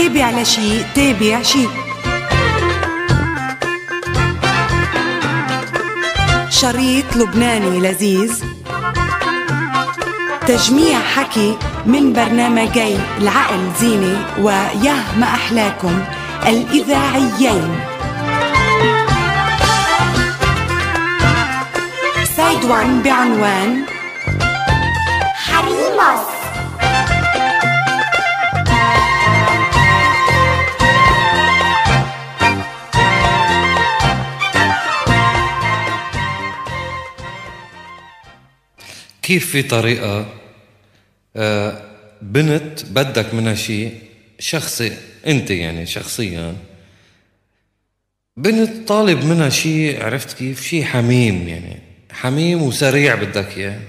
تابع لشي تابع شي شريط لبناني لذيذ. تجميع حكي من برنامجي العقل زينة وياه ما أحلاكم الإذاعيين. سايد وان بعنوان حريموس كيف في طريقة آه، بنت بدك منها شيء شخصي أنت يعني شخصيا. بنت طالب منها شيء عرفت كيف؟ شيء حميم يعني حميم وسريع بدك إياه.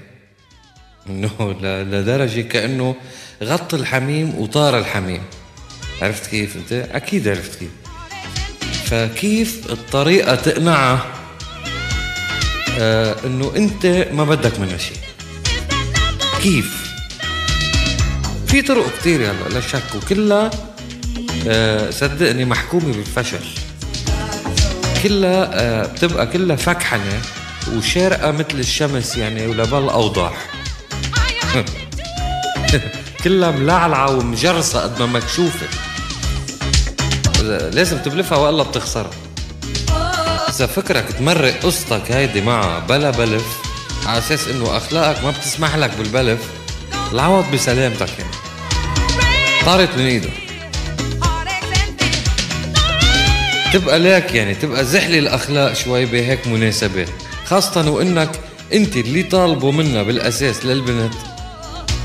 إنه لدرجة كأنه غط الحميم وطار الحميم. عرفت كيف أنت؟ أكيد عرفت كيف. فكيف الطريقة تقنعها آه إنه أنت ما بدك منها شيء. كيف؟ في طرق كتير هلا لا شك وكلها آه صدقني محكومة بالفشل. كلها آه بتبقى كلها فكحنة وشارقة مثل الشمس يعني ولبال أوضح. كلها ملعلعة ومجرسة قد ما مكشوفة. لازم تبلفها وإلا بتخسرها. إذا فكرك تمرق قصتك هيدي معها بلا بلف على أساس إنه أخلاقك ما بتسمح لك بالبلف العوض بسلامتك يعني. طارت من إيده. تبقى لك يعني تبقى زحلي الأخلاق شوي بهيك مناسبات. خاصة وإنك أنت اللي طالبه منا بالأساس للبنت.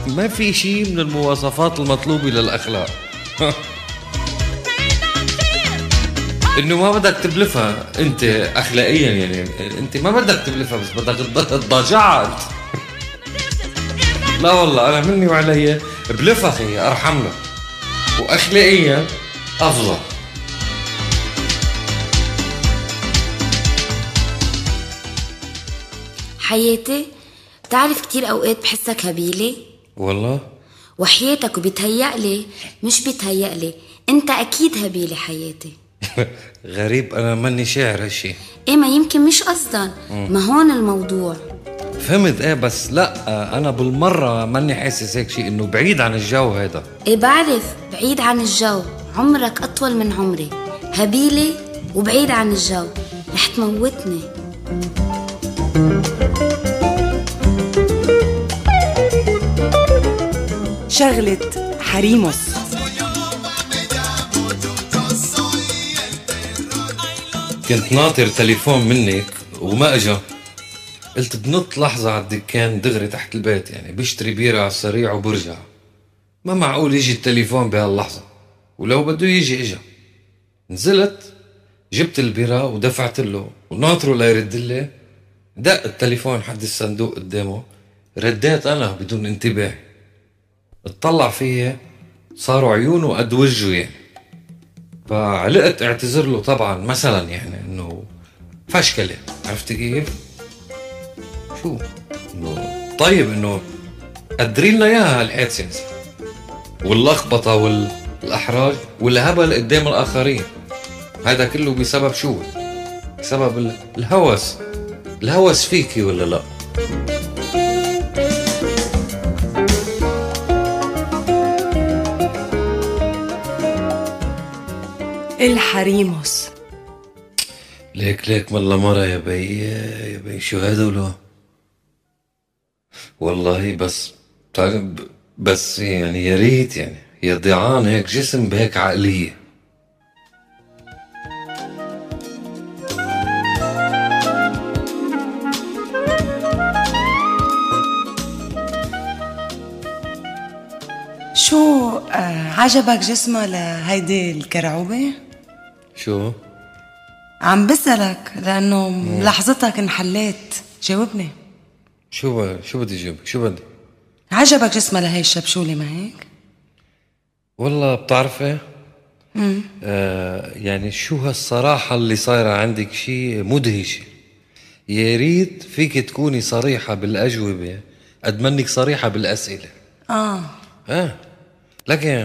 ما في شيء من المواصفات المطلوبة للأخلاق. إنه ما بدك تبلفها. أنت اخلاقيا يعني أنت ما بدك تبلفها بس بدك تضاجعها لا والله أنا مني وعلي. بلفها أخي ارحم لك واخلاقيا أفضل. حياتي بتعرف كتير أوقات بحسك هبيلة؟ والله؟ وحياتك وبتهيألي مش بتهيألي أنت أكيد هبيلة حياتي. غريب أنا ماني شاعر هالشي. إيه ما يمكن مش قصدا ما هون الموضوع. فهمت إيه بس لا أنا بالمرة ماني حاسس هيك شيء إنه بعيد عن الجو هذا إيه بعرف بعيد عن الجو. عمرك أطول من عمري. هبيلة وبعيد عن الجو. رح تموتني. شغلة حريموس. كنت ناطر تليفون منك وما إجا. قلت بنط لحظة على الدكان دغري تحت البيت يعني بشتري بيرة على السريع وبرجع. ما معقول يجي التليفون بهاللحظة ولو بده يجي إجا. نزلت جبت البيرة ودفعت له وناطره ليرد لي. دق التليفون حد الصندوق قدامه رديت أنا بدون انتباه. اطلع فيا صاروا عيونه قد وجهه يعني. فعلقت اعتذر له طبعا مثلا يعني إنه فشكله عرفت كيف؟ شو؟ إنه طيب إنه قدري لنا إياها هالحادثه واللخبطة والأحراج والهبل قدام الآخرين هذا كله بسبب شو؟ بسبب الهوس الهوس فيكي ولا لا؟ الحريموس. ليك ليك والله مرة يا بي يا بي شو هدول والله بس طيب بس يعني يا ريت يعني يا ضيعان هيك جسم بهيك عقلية. شو آه عجبك جسمها لهيدي الكرعوبة؟ شو؟ عم بسألك لأنه ملاحظتك انحليت. جاوبني. شو ب... شو بدي جاوبك شو بدي؟ عجبك جسمها لهي الشبشولة ما هيك؟ والله بتعرفي آه يعني شو هالصراحة اللي صايرة عندك شيء مدهش يا ريت فيك تكوني صريحة بالأجوبة قد منك صريحة بالأسئلة. آه. آه. لكن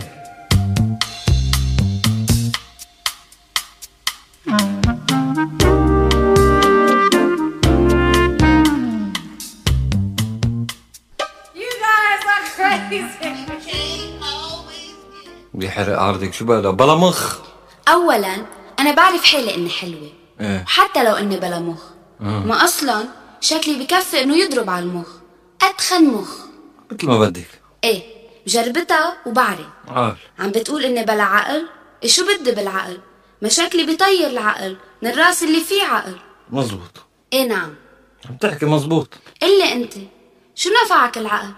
يحرق عرضك. شو بلا بلا مخ اولا أنا بعرف حالي إني حلوة. إيه. وحتى لو إني بلا مخ ما أصلا شكلي بكفي إنه يضرب على المخ. اتخن مخ. مثل ما بدك. إيه جربتها وبعرف. عارف عم بتقول إني بلا عقل إيه شو بدي بالعقل؟ ما شكلي بيطير العقل من الراس اللي فيه عقل. مزبوط. إيه نعم. عم تحكي مزبوط. قلي أنت. شو نفعك العقل؟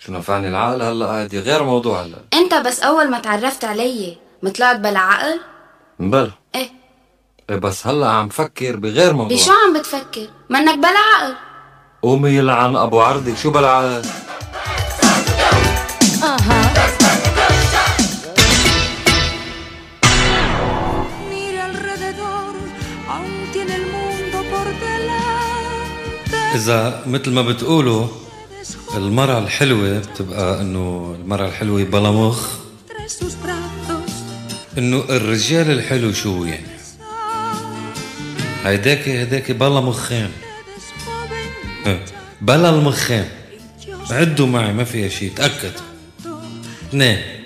شو نفعني العقل هلا؟ عادي غير موضوع هلا. انت بس اول ما تعرفت علي ما طلعت بلا عقل؟ بلا. إيه. إيه بس هلا عم فكر بغير موضوع. بشو عم بتفكر؟ منك بلا عقل؟ قومي يلعن أبو عرضك شو بلا عقل؟ delante. إذا مثل ما بتقولوا المرأة الحلوة بتبقى إنه المرأة الحلوة بلا مخ. إنه الرجال الحلو شو يعني؟ هيداك هيداك بلا مخين. إيه، بلا المخين. عدوا معي ما فيها شيء تأكد. اثنين.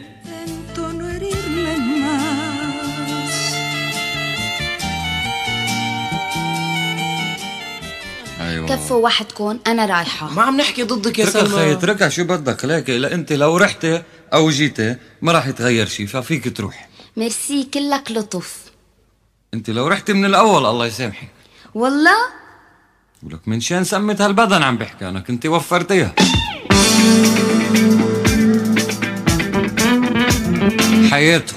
أيوه كفوا وحدكم أنا رايحة. ما عم نحكي ضدك يا اتركها خي سلمى اتركها شو بدك. ليك لا انت لو رحتي أو جيتي ما راح يتغير شيء ففيك تروح. ميرسي كلك لطف. أنت لو رحتي من الأول الله يسامحك. والله؟ ولك من شان سمت هالبدن عم بحكي أنا كنت وفرتيها. حياته.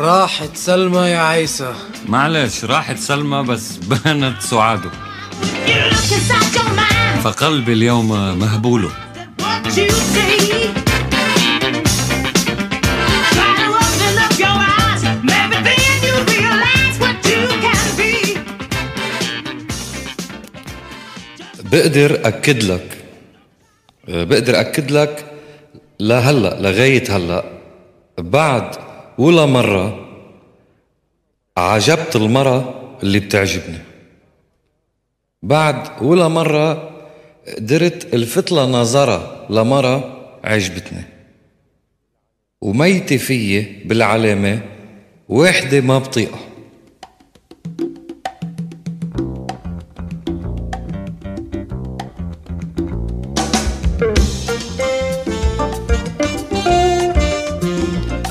راحت سلمى يا عيسى. معلش راحت سلمى بس بانت سعادة. فقلبي اليوم مهبوله بقدر أكد لك بقدر أكد لك لهلأ لغاية هلأ بعد ولا مرة عجبت المرة اللي بتعجبني. بعد ولا مرة قدرت الفت نظرة لمرة عجبتني. وميتة فيي بالعلامة واحدة ما بطيقها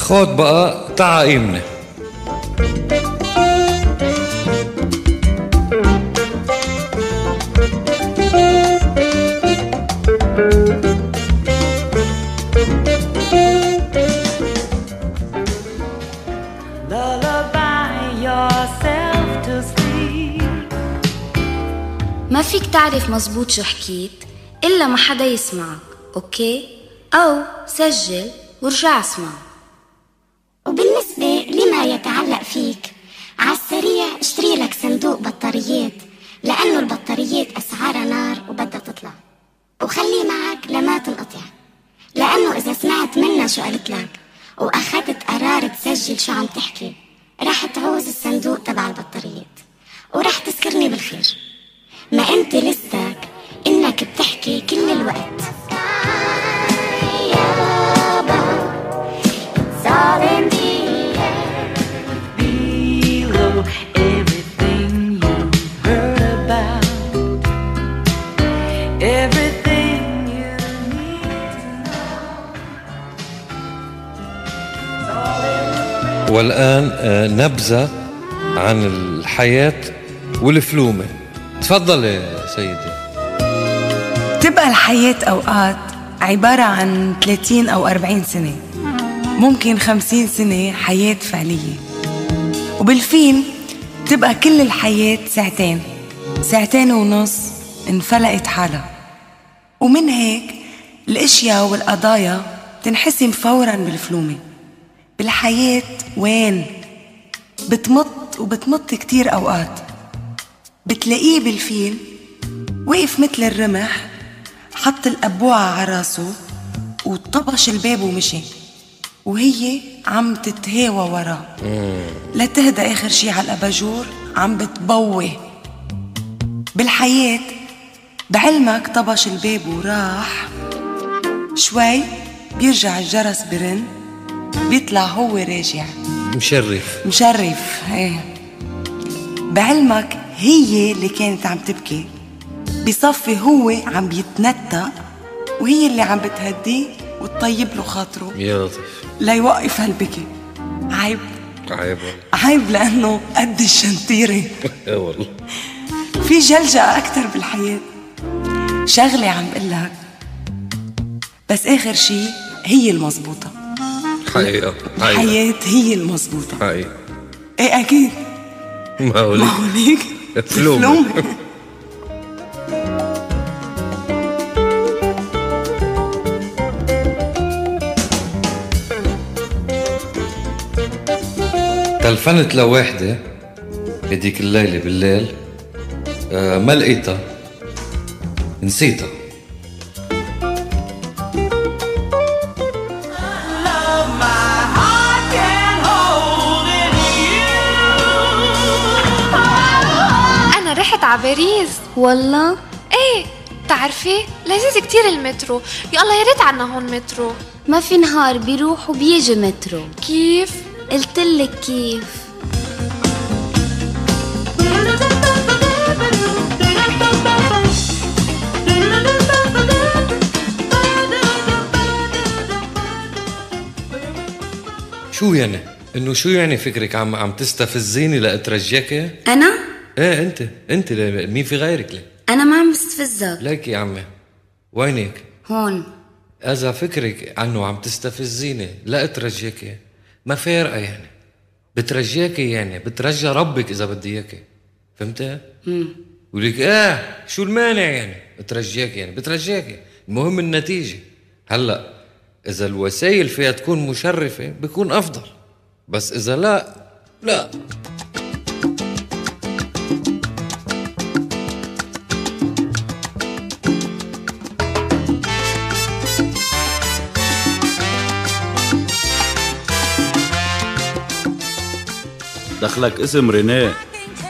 خد بقى تعا قيمني. ما فيك تعرف مزبوط شو حكيت إلا ما حدا يسمعك أوكي أو سجل ورجع اسمع وبالنسبة لما يتعلق فيك عالسريع اشتري لك صندوق بطاريات لأنه البطاريات أسعارها نار وبدها تطلع. وخليه معك لما تنقطع. لأنه إذا سمعت منا شو قالت لك وأخذت قرار تسجل شو عم تحكي رح تعوز الصندوق تبع البطاريات. ورح تذكرني بالخير. ما أنت لسك إنك بتحكي كل الوقت. والآن آه، نبذة عن الحياة والفلومة. تفضل يا سيدي. بتبقى الحياة أوقات عبارة عن 30 أو 40 سنة ممكن 50 سنة حياة فعلية. وبالفيلم بتبقى كل الحياة ساعتين ساعتين ونص انفلقت حالها. ومن هيك الأشياء والقضايا بتنحسم فورا بالفلومة. بالحياة وين؟ بتمط وبتمط كتير أوقات. بتلاقيه بالفيلم وقف مثل الرمح حط الأبوعة على راسه وطبش الباب ومشي. وهي عم تتهاوى وراه. لتهدى آخر شي على الأباجور عم بتبوي. بالحياة بعلمك طبش الباب وراح. شوي بيرجع الجرس برن. بيطلع هو راجع. مشرف. مشرف إيه. بعلمك هي اللي كانت عم تبكي. بصفي هو عم بيتنتق وهي اللي عم بتهديه وتطيب له خاطره. يا لطيف. ليوقف هالبكي. عيب. عيب. عيب لأنه قد الشنطيرة. يا والله. في جلجأة أكتر بالحياة. شغلة عم بقلك بس آخر شي هي المزبوطة. حقيقة حقيقة. الحياة هي المزبوطة حقيقة. إيه أكيد. ما هو ما ليك هو ليك فلومة. فلومة. تلفنت لوحدة هديك الليلة بالليل آه ما لقيتها نسيتها. باريس. والله؟ إيه بتعرفي؟ لذيذ كتير المترو. يا الله يا ريت عنا هون مترو. ما في نهار بيروح وبيجي مترو. كيف؟ قلتلك كيف. شو يعني؟ إنه شو يعني فكرك عم عم تستفزيني لاترجاكي؟ أنا؟ إيه أنت أنت ليه- مين في غيرك ليه؟ أنا ما عم بستفزك ليك يا عمي وينك؟ هون. إذا فكرك عنه عم تستفزيني لا اترجاكي ما فارقه يعني. بترجاكي يعني بترجى ربك إذا بدي إياكي. فهمتي؟ ولك آه شو المانع يعني؟ اترجاكي يعني بترجاكي المهم النتيجة. هلأ إذا الوسائل فيها تكون مشرفة بكون أفضل. بس إذا لا لا. دخلك اسم رينيه.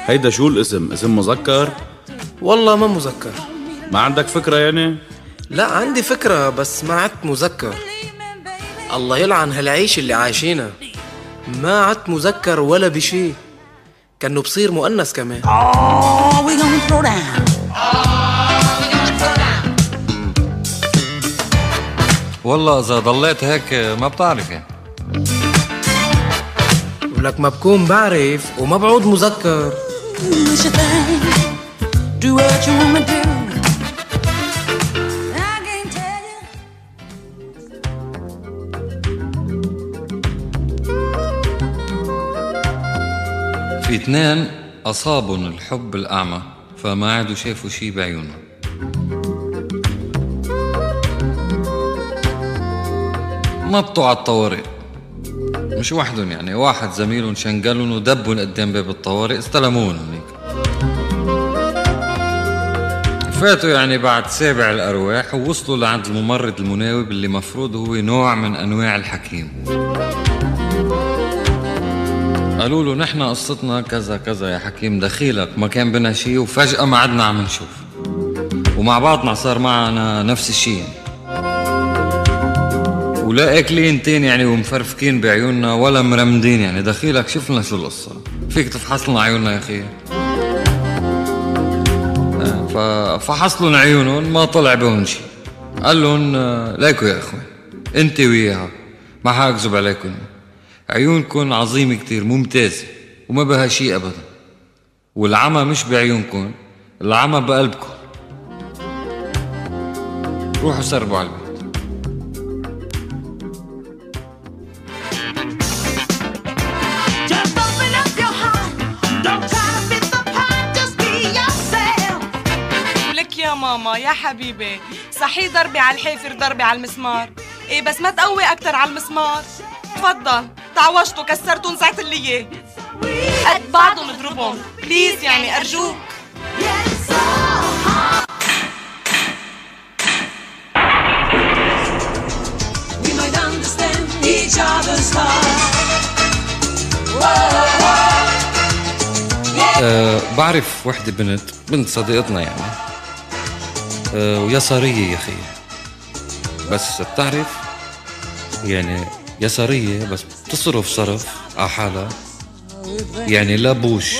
هيدا شو الاسم؟ اسم مذكر؟ والله ما مذكر. ما عندك فكرة يعني؟ لا عندي فكرة بس ما عدت مذكر. الله يلعن هالعيش اللي عايشينها ما عدت مذكر ولا بشي. كأنه بصير مؤنث كمان. والله إذا ضليت هيك ما بتعرف يعني ولك ما بكون بعرف وما بعود مذكر. في اثنين أصابهم الحب الأعمى فما عادوا شافوا شي بعيونهم نطوا على الطوارئ. مش وحدهم يعني واحد زميلهم شنقلهم ودبهم قدام باب الطوارئ استلموهم هنيك. فاتوا يعني بعد سابع الأرواح ووصلوا لعند الممرض المناوب اللي مفروض هو نوع من أنواع الحكيم. قالوا له نحن قصتنا كذا كذا يا حكيم دخيلك ما كان بنا شيء وفجأة ما عدنا عم نشوف. ومع بعضنا صار معنا نفس الشيء. يعني. ولا اكلين تاني يعني ومفرفكين بعيوننا ولا مرمدين يعني. دخيلك شفنا شو القصة. فيك تفحص لنا عيوننا يا أخي. آه، ففحص لهم عيونهم ما طلع بهم شيء. قال لهم آه، ليكوا يا أخوي انت وياها ما حاكذب عليكم عيونكم عظيمة كتير ممتازة وما بها شيء ابدا. والعمى مش بعيونكم العمى بقلبكم روحوا سربوا على البيت ماما يا حبيبي. صحيح ضربي على الحافر ضربي على المسمار. إيه بس ما تقوي أكتر على المسمار. تفضل. تعوجتوا كسرتوا نزعت اللي اياه قد بعضهم اضربهم. بليز يعني أرجوك. أه بعرف وحدة بنت بنت صديقتنا يعني. آه، ويسارية يا أخي. بس بتعرف يعني يسارية بس بتصرف صرف على حالها. يعني لا بوش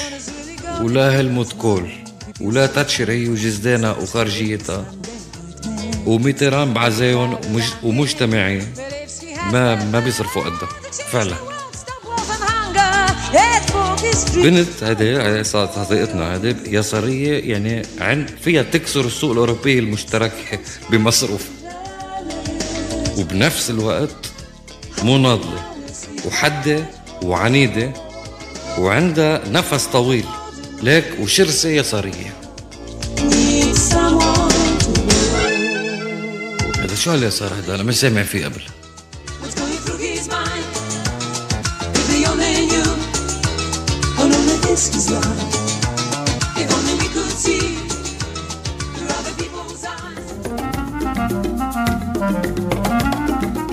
ولا هلموت كول ولا تاتشر هي وجزدانها وخارجيتها. وميتران بعزاهم ومج... ما ما بيصرفوا قدها. فعلا. بنت هذه صارت صديقتنا هذه يسارية يعني عند فيها تكسر السوق الأوروبي المشترك بمصروف. وبنفس الوقت مناضلة وحدة وعنيدة وعندها نفس طويل. ليك وشرسة يسارية. هذا شو هاليسار هذا؟ أنا مش سامع فيه قبل.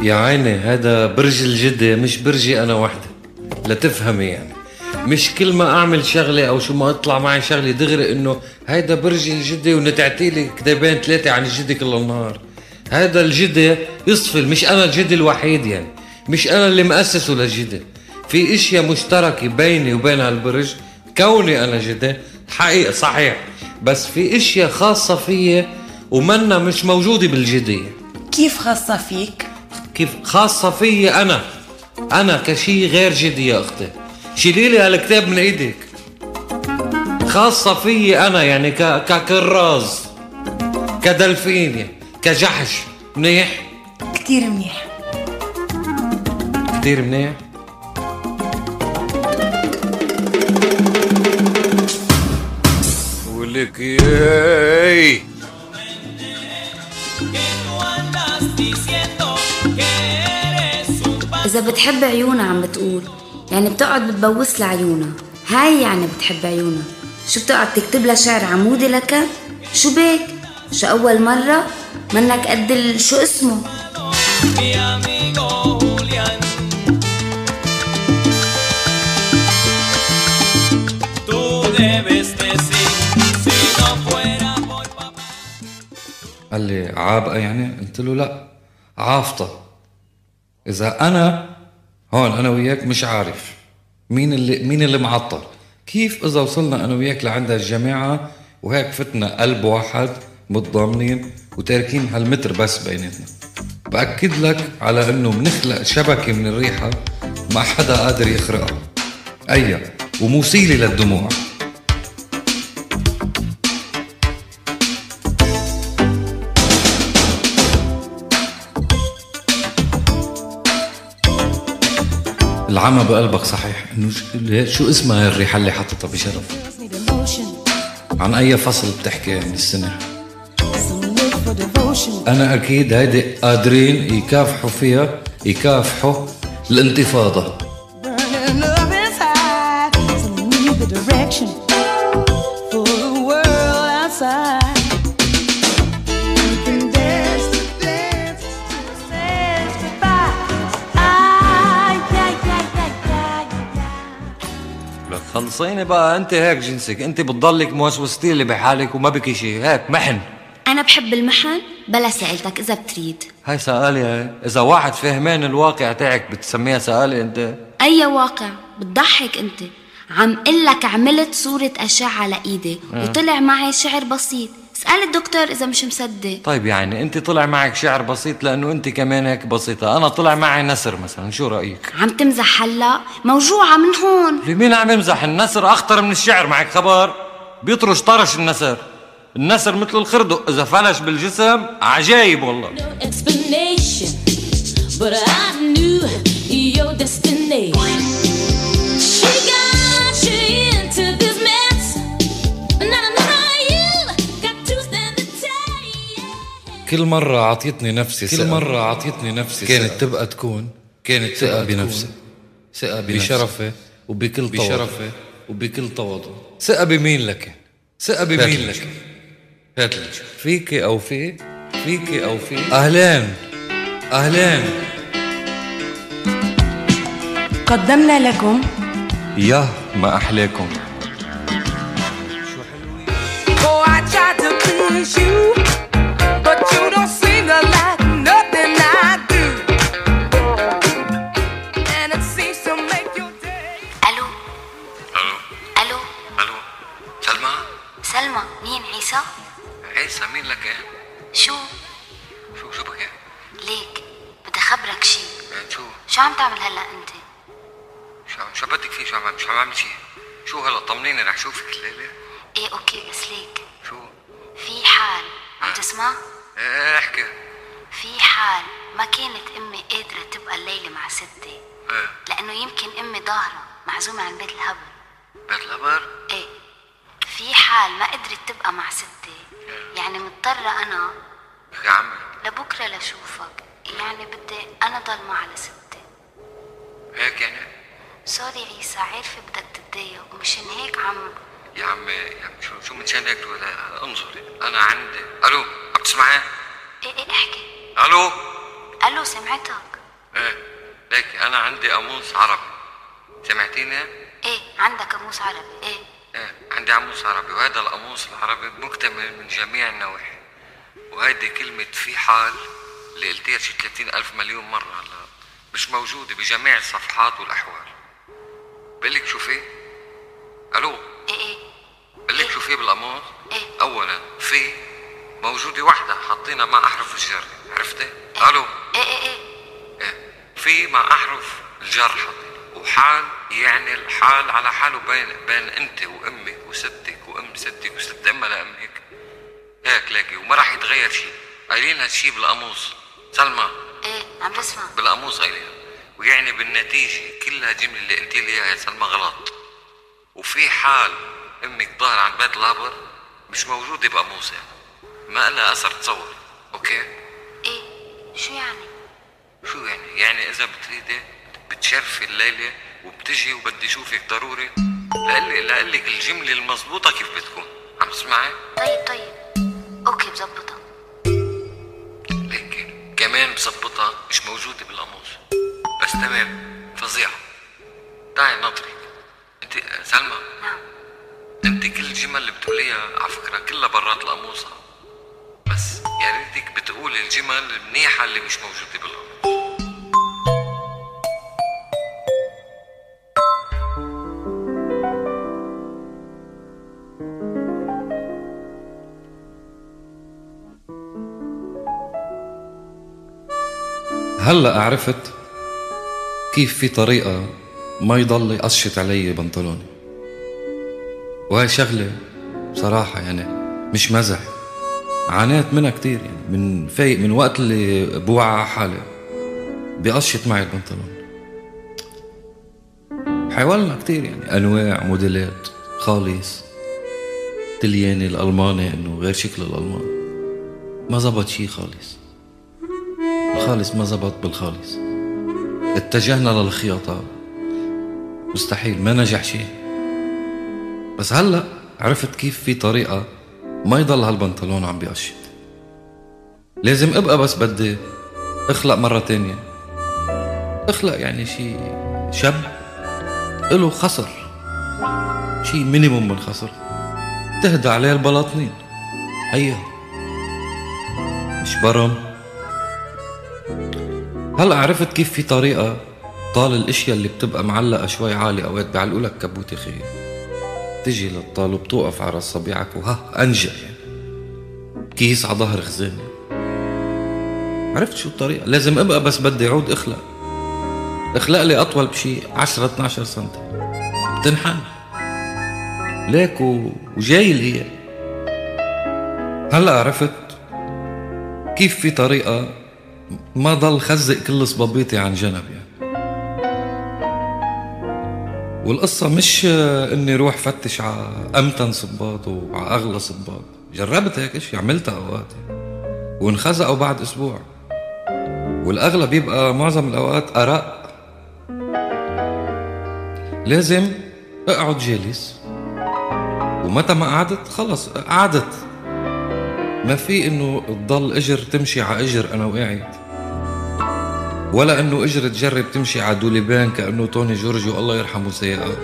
يا عيني هذا برج الجدة مش برجي أنا وحدة لتفهمي يعني. مش كل ما أعمل شغلة أو شو ما أطلع معي شغلة دغري إنه هيدا برج الجدة ونتعتي لي كتابين ثلاثة عن الجدة كل النهار. هذا الجدة يصفل مش أنا الجدة الوحيد يعني. مش أنا اللي مؤسسه للجدة. في إشياء مشتركة بيني وبين هالبرج. كوني أنا جدة حقيقة صحيح. بس في إشياء خاصة فيي ومنا مش موجودة بالجدية. كيف خاصة فيك؟ كيف؟ خاصة فيي أنا. أنا كشي غير جدي يا أختي. شيلي لي هالكتاب من إيدك خاصة فيي أنا يعني ك... ككراز كدلفين يعني كجحش. منيح؟ كتير منيح. كتير منيح؟ ولك ياي. إذا بتحب عيونها عم بتقول يعني بتقعد بتبوس لها عيونها هاي يعني بتحب عيونها. شو بتقعد تكتب لها شعر عمودي لك؟ شو بيك؟ شو أول مرة؟ منك قد شو اسمه؟ قال لي عابقة يعني؟ قلت له لا عافطة إذا أنا هون أنا وياك مش عارف مين اللي مين اللي معطل. كيف إذا وصلنا أنا وياك لعند الجماعة وهيك فتنا قلب واحد متضامنين وتاركين هالمتر بس بيناتنا. بأكد لك على إنه بنخلق شبكة من الريحة ما حدا قادر يخرقها. أيا وموسيلة للدموع. العمى بقلبك صحيح. إنه شو اسمها الريحة اللي حطتها بشرف؟ عن أي فصل بتحكي من السنة؟ أنا أكيد هيدي قادرين يكافحوا فيها يكافحوا الانتفاضة. خلصيني بقى أنت هيك جنسك أنت بتضلك موسوستي اللي بحالك وما بكي شيء هيك محن. أنا بحب المحن بلا سألتك إذا بتريد. هاي سؤالي هاي إذا واحد فهمان الواقع تاعك بتسميها سؤالي أنت؟ أي واقع؟ بتضحك أنت. عم قلك عملت صورة أشعة على إيدي وطلع معي شعر بسيط. اسأل الدكتور إذا مش مصدق. طيب يعني أنت طلع معك شعر بسيط لأنه أنت كمان هيك بسيطة. أنا طلع معي نسر مثلا شو رأيك؟ عم تمزح هلا؟ موجوعة من هون. لمين عم يمزح؟ النسر أخطر من الشعر معك خبر. بيطرش طرش النسر. النسر مثل الخردق إذا فلش بالجسم عجايب والله. Explanation, but I knew your destiny. كل مرة عطيتني نفسي كل مرة عطيتني نفسي كانت تبقى تكون كانت ثقة بنفسي ثقة بشرفي وبكل بشرفي وبكل تواضع. ثقة بمين لك؟ ثقة بمين لك؟ هات لي فيك أو في؟ فيك أو في؟ أهلين. أهلين. قدمنا لكم. يا ما احلاكم Oh, I tried to please you. شو شو عم تعمل هلا أنت؟ شو عم شو بدك فيه شو عم مش عم اعمل شيء شو هلا طمنيني رح شوفك الليلة إيه okay بس ليك. شو؟ في حال عم تسمع؟ إيه احكي. في حال ما كانت أمي قادرة تبقى الليلة مع ستي إيه. لأنه يمكن أمي ظاهرة معزومة عند بيت الهبل. بيت الخبر إيه. في حال ما قدرت تبقى مع ستي يعني مضطرة أنا يا عمي. لبكرة لشوفك يعني بدي أنا ضل مع لستي يعني سوري عيسى عارفه بدك تتضايق ومشان هيك عم يا عمي يا عمي شو شو مشان هيك تقول؟ انظري أنا عندي. ألو عم تسمعي؟ إيه إيه احكي. ألو؟ ألو سمعتك. إيه ليك أنا عندي قاموس عربي. سمعتيني؟ إيه عندك قاموس عربي إيه. إيه عندي قاموس عربي وهذا القاموس العربي مكتمل من جميع النواحي. وهيدي كلمة في حال اللي قلتيها شي 30 ألف مليون مرة هلا. مش موجودة بجميع الصفحات والأحوال. بقول لك شو في؟ ألو؟ إيه إيه. بقول لك شو في بالقاموس؟ إيه؟ أولا في موجودة واحدة حاطينها مع أحرف الجر عرفتي؟ ألو؟ إيه إيه إيه. إيه. في مع أحرف الجر حاطين وحال يعني الحال على حاله بين بين أنت وأمك وستك وأم ستك وست أمها لأمك هيك. لاقي وما راح يتغير شيء قايلين هالشيء بالقاموس. سلمى. عم بسمع بالقاموس قايلين ويعني بالنتيجة كل هالجملة اللي قلتي لي اياها يا سلمى غلط. وفي حال أمك ظاهرة عن بيت لبرا مش موجودة بقاموسها ما لها اثر تصور. أوكي؟ إيه شو يعني؟ شو يعني؟ يعني إذا بتريدي بتشرفي الليلة وبتجي وبدي اشوفك ضروري لقلك لقلك الجملة المضبوطة كيف بتكون. عم تسمعي؟ طيب طيب. أوكي بظبطها كمان بظبطها مش موجودة بالقاموس. بس تمام فظيعة. تعي ناطرك انت سلمى. نعم. انت كل الجمل اللي بتقوليها على فكرة كلها برات القاموسة بس يا ريتك بتقولي الجمل المنيحة اللي مش موجودة بالقاموس. هلا عرفت كيف في طريقة ما يضل يقشط علي بنطلوني وهي شغلة بصراحة يعني مش مزح. عانيت منها كتير يعني. من فايق من وقت اللي بوعى على حالي بيقشط معي البنطلون. حاولنا كتير يعني. أنواع موديلات خالص تلياني الألماني إنه غير شكل الألمان. ما زبط شي خالص. الخالص ما زبط بالخالص. اتجهنا للخياطة. مستحيل ما نجح شيء. بس هلا عرفت كيف في طريقة ما يضل هالبنطلون عم بيقشط. لازم ابقى بس بدي اخلق مرة تانية. اخلق يعني شي شاب له خصر شي مينيموم من خصر تهدى عليه البلاطنين. هيا. مش برم. هلا عرفت كيف في طريقة طال الأشياء اللي بتبقى معلقة شوي عالي أوقات؟ بيعلقوا لك كبوت خيل تجي للطال وبتوقف على صبيعك وها انجا يعني. كيس على ظهر خزانة. عرفت شو الطريقة؟ لازم أبقى بس بدي عود اخلق اخلق لي أطول بشي 10 12 سم بتنحن ليك و... وجاي هي هلا عرفت كيف في طريقة ما ضل خزق كل صبابيتي عن جنب يعني. والقصة مش إني روح فتش على أمتن صباط وعلى أغلى صباط. جربت هيك إشي عملتها أوقات وانخزقوا بعد أسبوع. والأغلب بيبقى معظم الأوقات ارق لازم اقعد جالس. ومتى ما قعدت خلص قعدت. ما في إنه تضل إجر تمشي على إجر أنا وقاعد. ولا إنه إجر تجرب تمشي على دوليبان كأنه توني جورجيو الله يرحمه سيئة.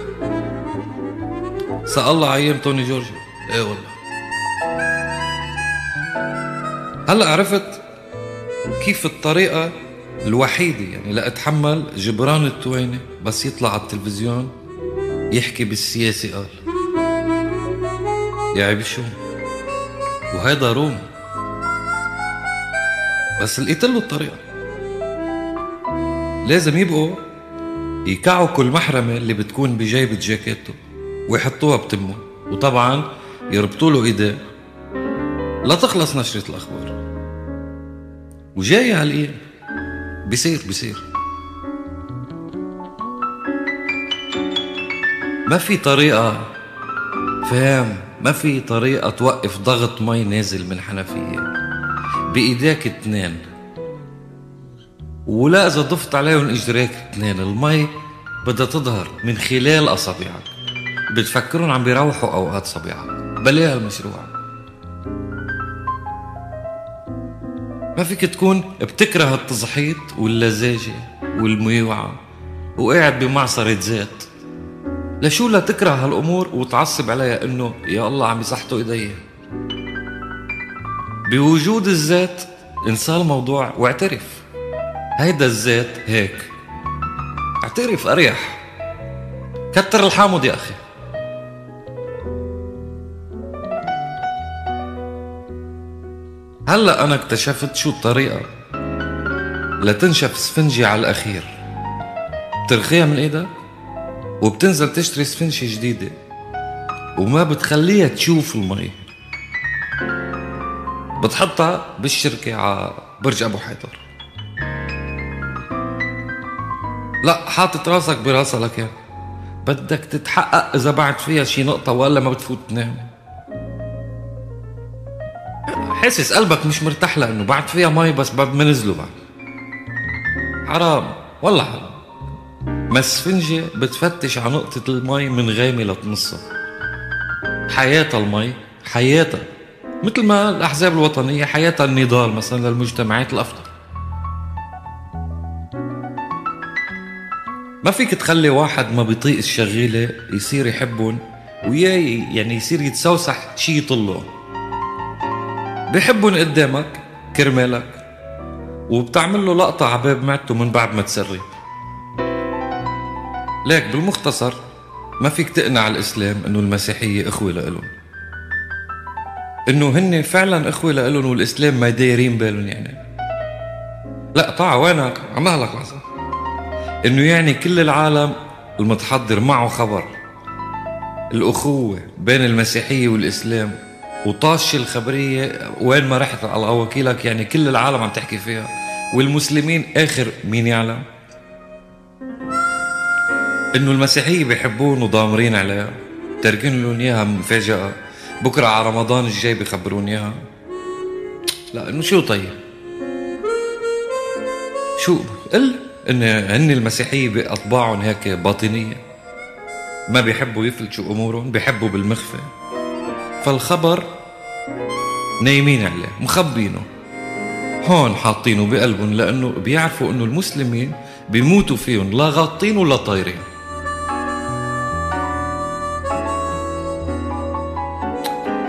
سأل الله أيام توني جورجيو. إيه والله. هلأ عرفت كيف الطريقة الوحيدة يعني لأتحمل جبران التويني بس يطلع على التلفزيون يحكي بالسياسة قال يا عيب شو؟ وهيدا روم بس لقيت له الطريقة. لازم يبقوا يكعوا كل محرمة اللي بتكون بجيبة جاكيته ويحطوها بتمه. وطبعا يربطوا له ايديه لا تخلص نشرة الأخبار. وجاي على الإيه بيصير بيصير. ما في طريقة. فاهم ما في طريقة توقف ضغط مي نازل من حنفية؟ بإيديك اتنين. ولا إذا ضفت عليهم إجريك اتنين المي بدها تظهر من خلال أصابعك. بتفكرون عم بيروحوا أوقات صبيعك. بلاها المشروع ما فيك تكون بتكره التزحيط واللزاجة والميوعة وقاعد بمعصرة زيت لشو لا تكره هالأمور وتعصب عليها إنه يا الله عم يزحطوا إيدي بوجود الزيت انسى الموضوع واعترف. هيدا الزيت هيك. اعترف أريح. كتر الحامض يا أخي. هلأ أنا اكتشفت شو الطريقة لتنشف سفنجة على الأخير. بترخيها من إيدك؟ وبتنزل تشتري سفنجة جديدة. وما بتخليها تشوف المي. بتحطها بالشركة على برج أبو حيدر. لا حاطط راسك براسها لك بدك تتحقق إذا بعد فيها شي نقطة ولا ما بتفوت تنام. حاسس قلبك مش مرتاح لأنه بعد فيها مي بس بنزلوا بعد. حرام والله حرام. ما السفنجة بتفتش على نقطة المي من غامة لتنصها. حياتها المي حياتها مثل ما الأحزاب الوطنية حياتها النضال مثلا للمجتمعات الأفضل. ما فيك تخلي واحد ما بيطيق الشغيلة يصير يحبهم ويا يعني يصير يتسوسح شي يطلهم بحبهم قدامك كرمالك وبتعمل له لقطة عباب معدته من بعد ما تسري. ليك بالمختصر ما فيك تقنع الإسلام إنه المسيحية إخوة لإلهم. إنه هن فعلا إخوة لإلهم والإسلام ما دايرين بالهم يعني. لا طاع وينك؟ عمالك لحظة إنه يعني كل العالم المتحضر معه خبر. الأخوة بين المسيحية والإسلام وطاشة الخبرية وين ما رحت على وكيلك يعني كل العالم عم تحكي فيها. والمسلمين آخر مين يعلم؟ إنه المسيحية بيحبون وضامرين عليها تاركين لهم إياها مفاجأة. بكرة على رمضان الجاي بيخبرون إياها. لا إنه شو طيب؟ شو؟ قل إن هن المسيحية بأطباعهم هيك باطنية. ما بيحبوا يفلتشوا أمورهم بيحبوا بالمخفى. فالخبر نايمين عليه مخبينه. هون حاطينه بقلبهم لأنه بيعرفوا إنه المسلمين بيموتوا فيهم لا غاطين ولا طايرين.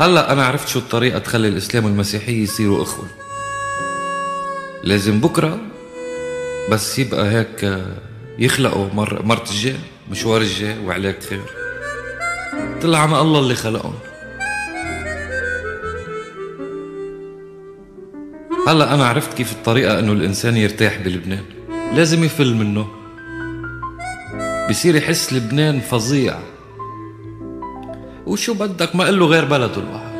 هلا أنا عرفت شو الطريقة تخلي الإسلام والمسيحية يصيروا إخوة. لازم بكرة بس يبقى هيك يخلقوا مر مرت الجاي مشوار الجاي وعليك خير. طلع ما الله اللي خلقهم. هلا أنا عرفت كيف الطريقة إنه الإنسان يرتاح بلبنان. لازم يفل منه. بصير يحس لبنان فظيع. وشو بدك؟ ما له غير بلده الواحد.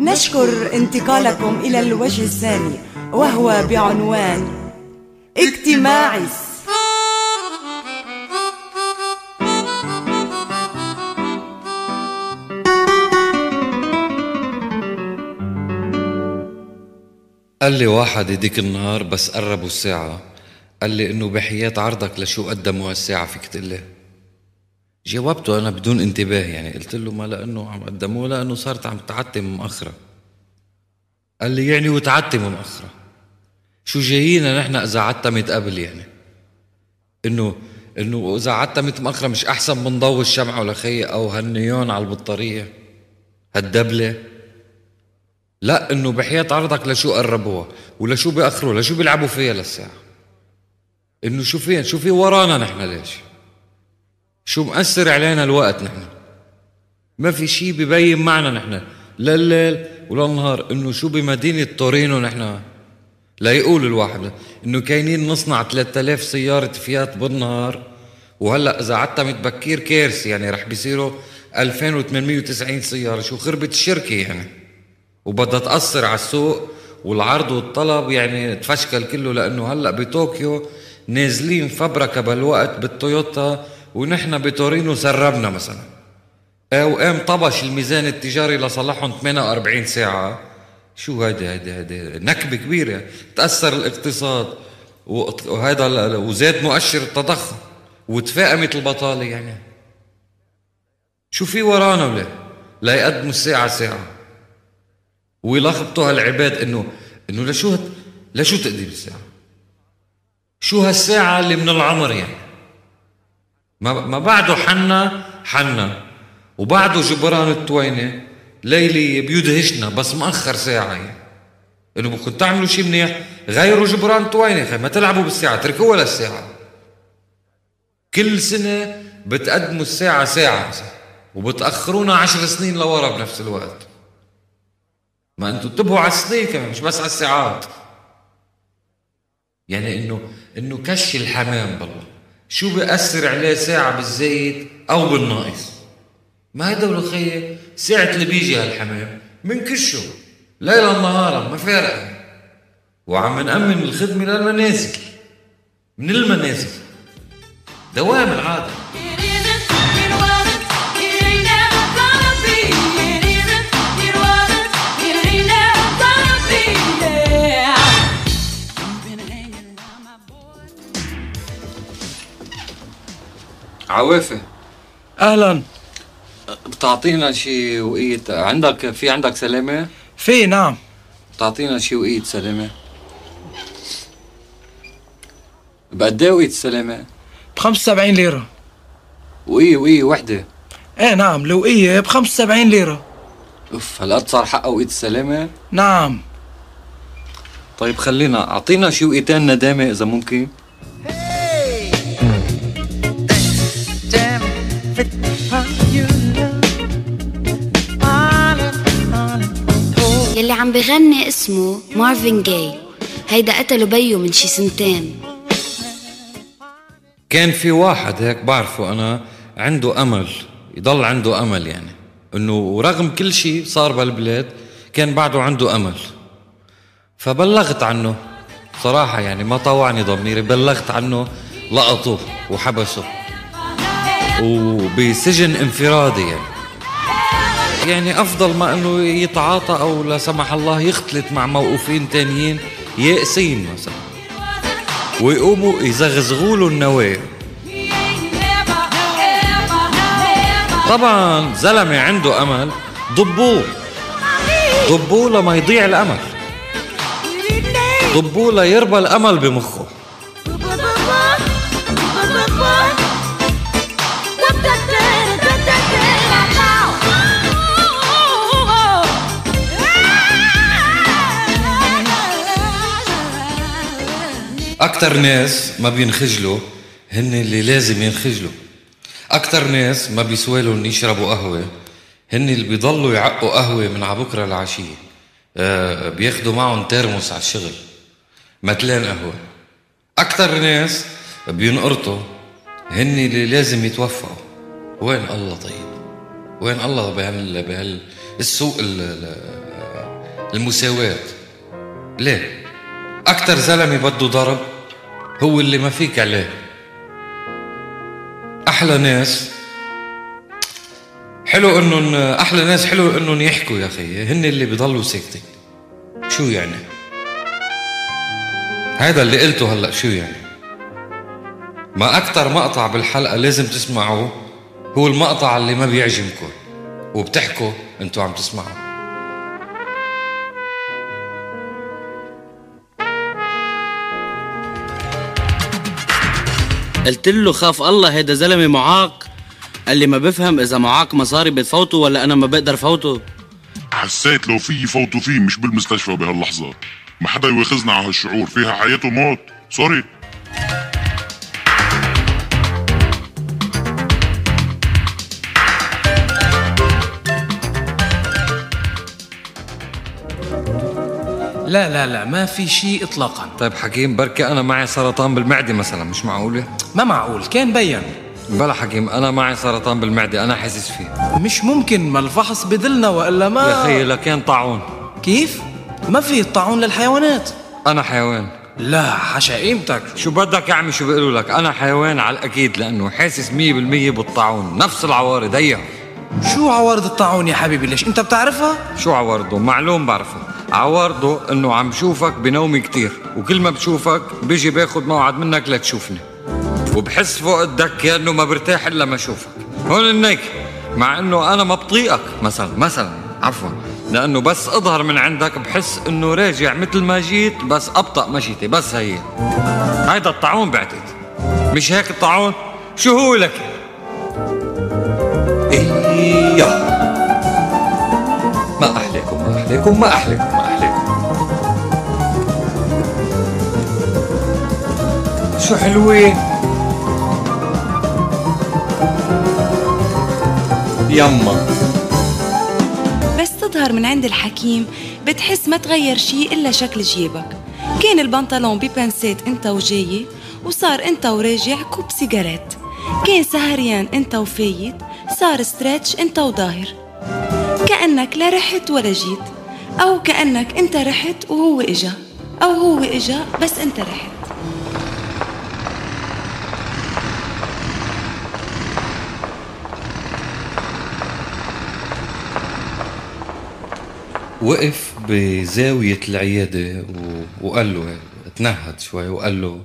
نشكر انتقالكم إلى الوجه الثاني. وهو بعنوان اجتماعي قال لي واحد هديك النهار بس قربوا الساعة. قال لي إنه بحياة عرضك لشو قدموا هالساعة فيك تقول لي. جاوبته أنا بدون انتباه يعني. قلت له ما لأنه عم قدموه لأنه صارت عم تعتم مؤخرة. قال لي يعني وتعتم مؤخرة. شو جايينا نحن إذا عتمت قبل يعني؟ انه إنه إذا قعدت متمأخرة مش أحسن من ضوء الشمعة ولا خي أو هالنيون على البطارية؟ هالدبلة؟ لا إنه بحياة عرضك لشو قربوها ولشو بيأخروا لشو بيلعبوا فيها للساعة؟ إنه شو فين؟ شو في ورانا نحن ليش؟ شو مأثر علينا الوقت نحن؟ ما في شيء ببين معنا نحن. لا الليل ولا النهار إنه شو بمدينة تورينو نحن؟ لا يقول الواحد إنه كاينين نصنع 3000 سيارة فيات بالنهار. وهلأ إذا قعدت متبكير كارثة يعني رح بيصيروا 2890 سيارة. شو خربت الشركة يعني؟ وبدها تأثر على السوق والعرض والطلب يعني تفشكل كله لأنه هلأ بطوكيو نازلين فبركة بالوقت بالتويوتا ونحن بتورينو سربنا مثلا. وقام طبش الميزان التجاري لصلحهم 48 ساعة. شو هيدي هيدي هيدي نكبة كبيرة تأثر الاقتصاد وهذا وزاد مؤشر التضخم وتفاقمت البطالة يعني. شو في ورانا ولا؟ لا يقدموا الساعة ساعة. ويلخبطوا هالعباد انه إنه لشو لشو تقديم الساعة؟ شو هالساعة اللي من العمر يعني؟ ما ما بعده حنا حنا وبعده جبران التوينة. ليلي بيدهشنا بس مأخر ساعة. يعني إنه بدكم تعملوا شيء منيح غيروا جبران توينة خي ما تلعبوا بالساعة اتركوها للساعة كل سنة بتقدموا الساعة ساعة وبتأخرونا عشر سنين لورا بنفس الوقت. ما أنتوا انتبهوا على السنين كمان مش بس على الساعات. يعني إنه إنه كش الحمام بالله. شو بيأثر عليه ساعة بالزيت أو بالناقص؟ ما هيدا ولا خيي ساعة اللي بيجي هالحمام منكشه ليلا نهارا ما فارقة وعم نأمن الخدمة للمنازل من المنازل. دوام العادة. عوافي أهلا. بتعطينا شي وقية عندك في عندك سلامة؟ في نعم. بتعطينا شي وقية سلامة؟ بقد إيه وقية السلامة؟ ب 75 ليرة. وقية وقية وحدة؟ إيه نعم. الوقية ب 75 ليرة. أوف هالقد صار حقها وقية السلامة؟ نعم. طيب خلينا أعطينا شي وقيتين ندامة إذا ممكن. يلي عم بغني اسمه مارفن جاي. هيدا قتلوا بيو من شي سنتين. كان في واحد هيك بعرفه أنا عنده أمل يضل عنده أمل يعني. إنه رغم كل شيء صار بالبلاد كان بعده عنده أمل. فبلغت عنه. صراحة يعني ما طوعني ضميري بلغت عنه لقطوه وحبسه. وبسجن انفرادي يعني. يعني أفضل ما إنه يتعاطى أو لا سمح الله يختلط مع موقوفين تانيين يائسين مثلا. ويقوموا يزغزغوا له النوايا طبعا زلمة عنده أمل ضبوه. ضبوه لما يضيع الأمل. ضبوه ليربى الأمل بمخه. أكتر ناس ما بينخجلوا هن اللي لازم ينخجلوا. أكتر ناس ما بيسوالوا يشربوا قهوة هن اللي بيضلوا يعقوا قهوة من عبكرة لعشية آه بياخدوا معهم ترمس على الشغل. متلان قهوة. أكتر ناس بينقرطوا هن اللي لازم يتوفقوا. وين الله طيب؟ وين الله بهال بهال السوق المساواة؟ ليه؟ أكتر زلمة بده ضرب هو اللي ما فيك عليه. أحلى ناس. حلو انهم أحلى ناس حلو إنهم يحكوا يا أخي. هن اللي بيضلوا ساكتين. شو يعني؟ هذا اللي قلته هلأ شو يعني؟ ما أكثر مقطع بالحلقة لازم تسمعوه هو المقطع اللي ما بيعجبكم. وبتحكوا أنتوا عم تسمعوا. قلت له خاف الله هيدا زلمة معاق. قال لي ما بفهم إذا معاق مصاري بتفوته ولا أنا ما بقدر فوته. حسيت لو في يفوتوا فيه مش بالمستشفى بهاللحظة. ما حدا يواخذنا على هالشعور فيها حياة وموت سوري لا لا لا ما في شيء اطلاقا. طيب حكيم بركي أنا معي سرطان بالمعدة مثلا مش معقوله ما معقول كان بين. بلا حكيم أنا معي سرطان بالمعدة أنا حاسس فيه. مش ممكن ما الفحص بدلنا وإلا ما يا أخي لكان طاعون. كيف؟ ما في الطاعون للحيوانات. أنا حيوان. لا حشا قيمتك. شو بدك يا عمي؟ شو بيقولوا لك؟ أنا حيوان على الأكيد لأنه حاسس 100% بالطاعون. نفس العوارض هيها شو عوارض الطاعون يا حبيبي؟ ليش؟ أنت بتعرفها؟ شو عوارضه؟ معلوم بعرفه. عوارضه إنه عم بشوفك بنومي كتير وكل ما بشوفك بيجي باخد موعد منك لتشوفني. وبحس فوق الدكة انه ما برتاح إلا ما أشوفك. هون هيك مع إنه أنا ما بطيقك مثلا مثلا عفوا. لأنه بس أظهر من عندك بحس إنه راجع مثل ما جيت بس أبطأ مشيتي بس هي. هيدا الطاعون بعتقد. مش هيك الطاعون؟ شو هو لك؟ إيه ما احلاكم ما احلاكم ما احلاكم شو حلوين. يما. بس تظهر من عند الحكيم بتحس ما تغير شي إلا شكل جيبك. كان البنطلون ببنسات إنت وجاي وصار إنت وراجع كوب سيجارات. كان سهريان إنت وفايت صار ستريتش إنت وظاهر. كأنك لا رحت ولا جيت أو كأنك إنت رحت وهو إجا أو هو إجا بس إنت رحت. وقف بزاوية العيادة. وقال له تنهد شوي وقال له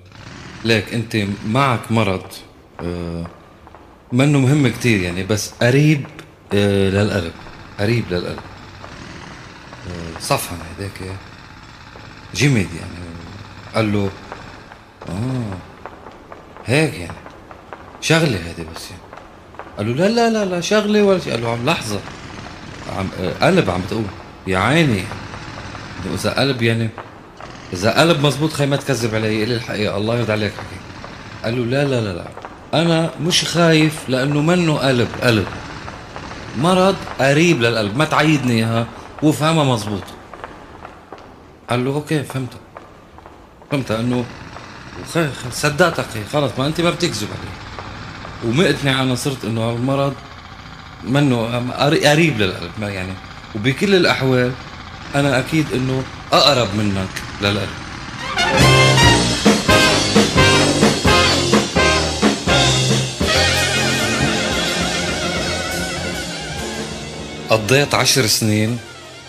ليك انت معك مرض آه منه مهم كتير يعني بس قريب آه للقلب قريب للقلب. آه صفن هيداك جمد يعني. قال له آه هيك يعني شغلة هيدي بس يعني. قال له لا لا لا لا شغلة ولا شيء. قال له عم لحظة عم قلب عم تقول. يا عيني. إذا قلب يعني إذا قلب مزبوط خي ما تكذب علي قل الحقيقة الله يرضى عليك حكي قال له لا لا لا لا. أنا مش خايف لأنه منه قلب قلب. مرض قريب للقلب ما تعيدني إياها وافهمها مزبوط قال له أوكي فهمتها فهمتها إنه صدقتك خلص ما أنت ما بتكذب علي. ومقتنع أنا صرت إنه المرض منه قريب للقلب ما يعني وبكل الأحوال أنا أكيد إنه أقرب منك للقلب قضيت عشر سنين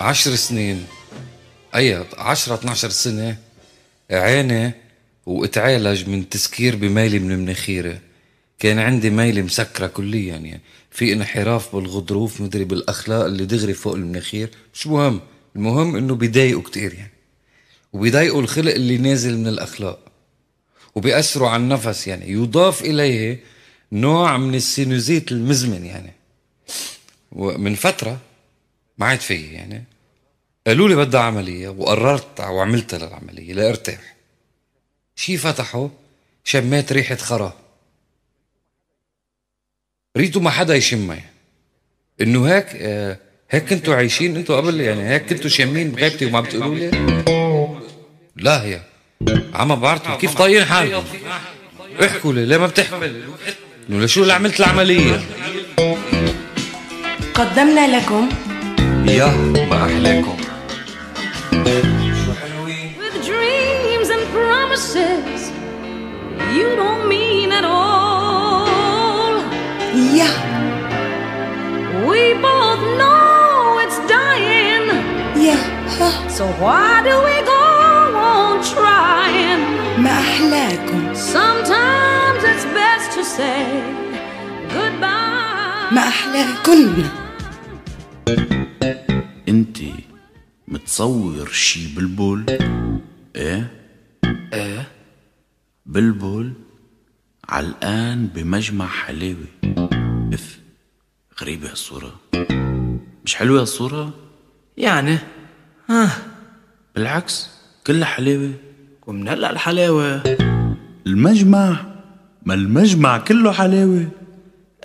عشر سنين أي عشرة 12 سنة عاني واتعالج من تسكير بميلي من مناخيري. كان عندي ميلة مسكرة كليا يعني. في انحراف بالغضروف مدري بالأخلاق اللي دغري فوق المناخير. مش مهم. المهم إنه بيضايقوا كتير يعني. وبيضايقوا الخلق اللي نازل من الأخلاق. وبيأثروا على النفس يعني. يضاف إليه نوع من السينوزيت المزمن يعني. ومن فترة ما عاد في يعني. قالوا لي بدها عملية وقررت وعملتها للعملية لارتاح شي فتحوا شميت ريحة خرا. ريتوا ما حدا يشمها يعني. إنه هيك آه هيك كنتوا عايشين أنتوا قبل؟ يعني هيك كنتوا شامين بغيبتي وما بتقولوا لي؟ لا هي. عم بعرفوا كيف طايقين حالكم. احكوا لي ليه ما بتحكوا؟ إنه لشو اللي عملت العملية؟ قدمنا لكم. يا ما أحلاكم. With dreams and promises you don't mean both know it's dying. Yeah. So why do we go on trying? ما أحلاكم Sometimes it's best to say goodbye. ما أحلاكن انت متصور شي بلبل إيه إيه بلبل علقان بمجمع حلاوة اف غريبة هالصورة مش حلوة هالصورة يعني. ها. بالعكس كلها حلاوة. ومن هلا الحلاوة. المجمع؟ ما المجمع كله حلاوة.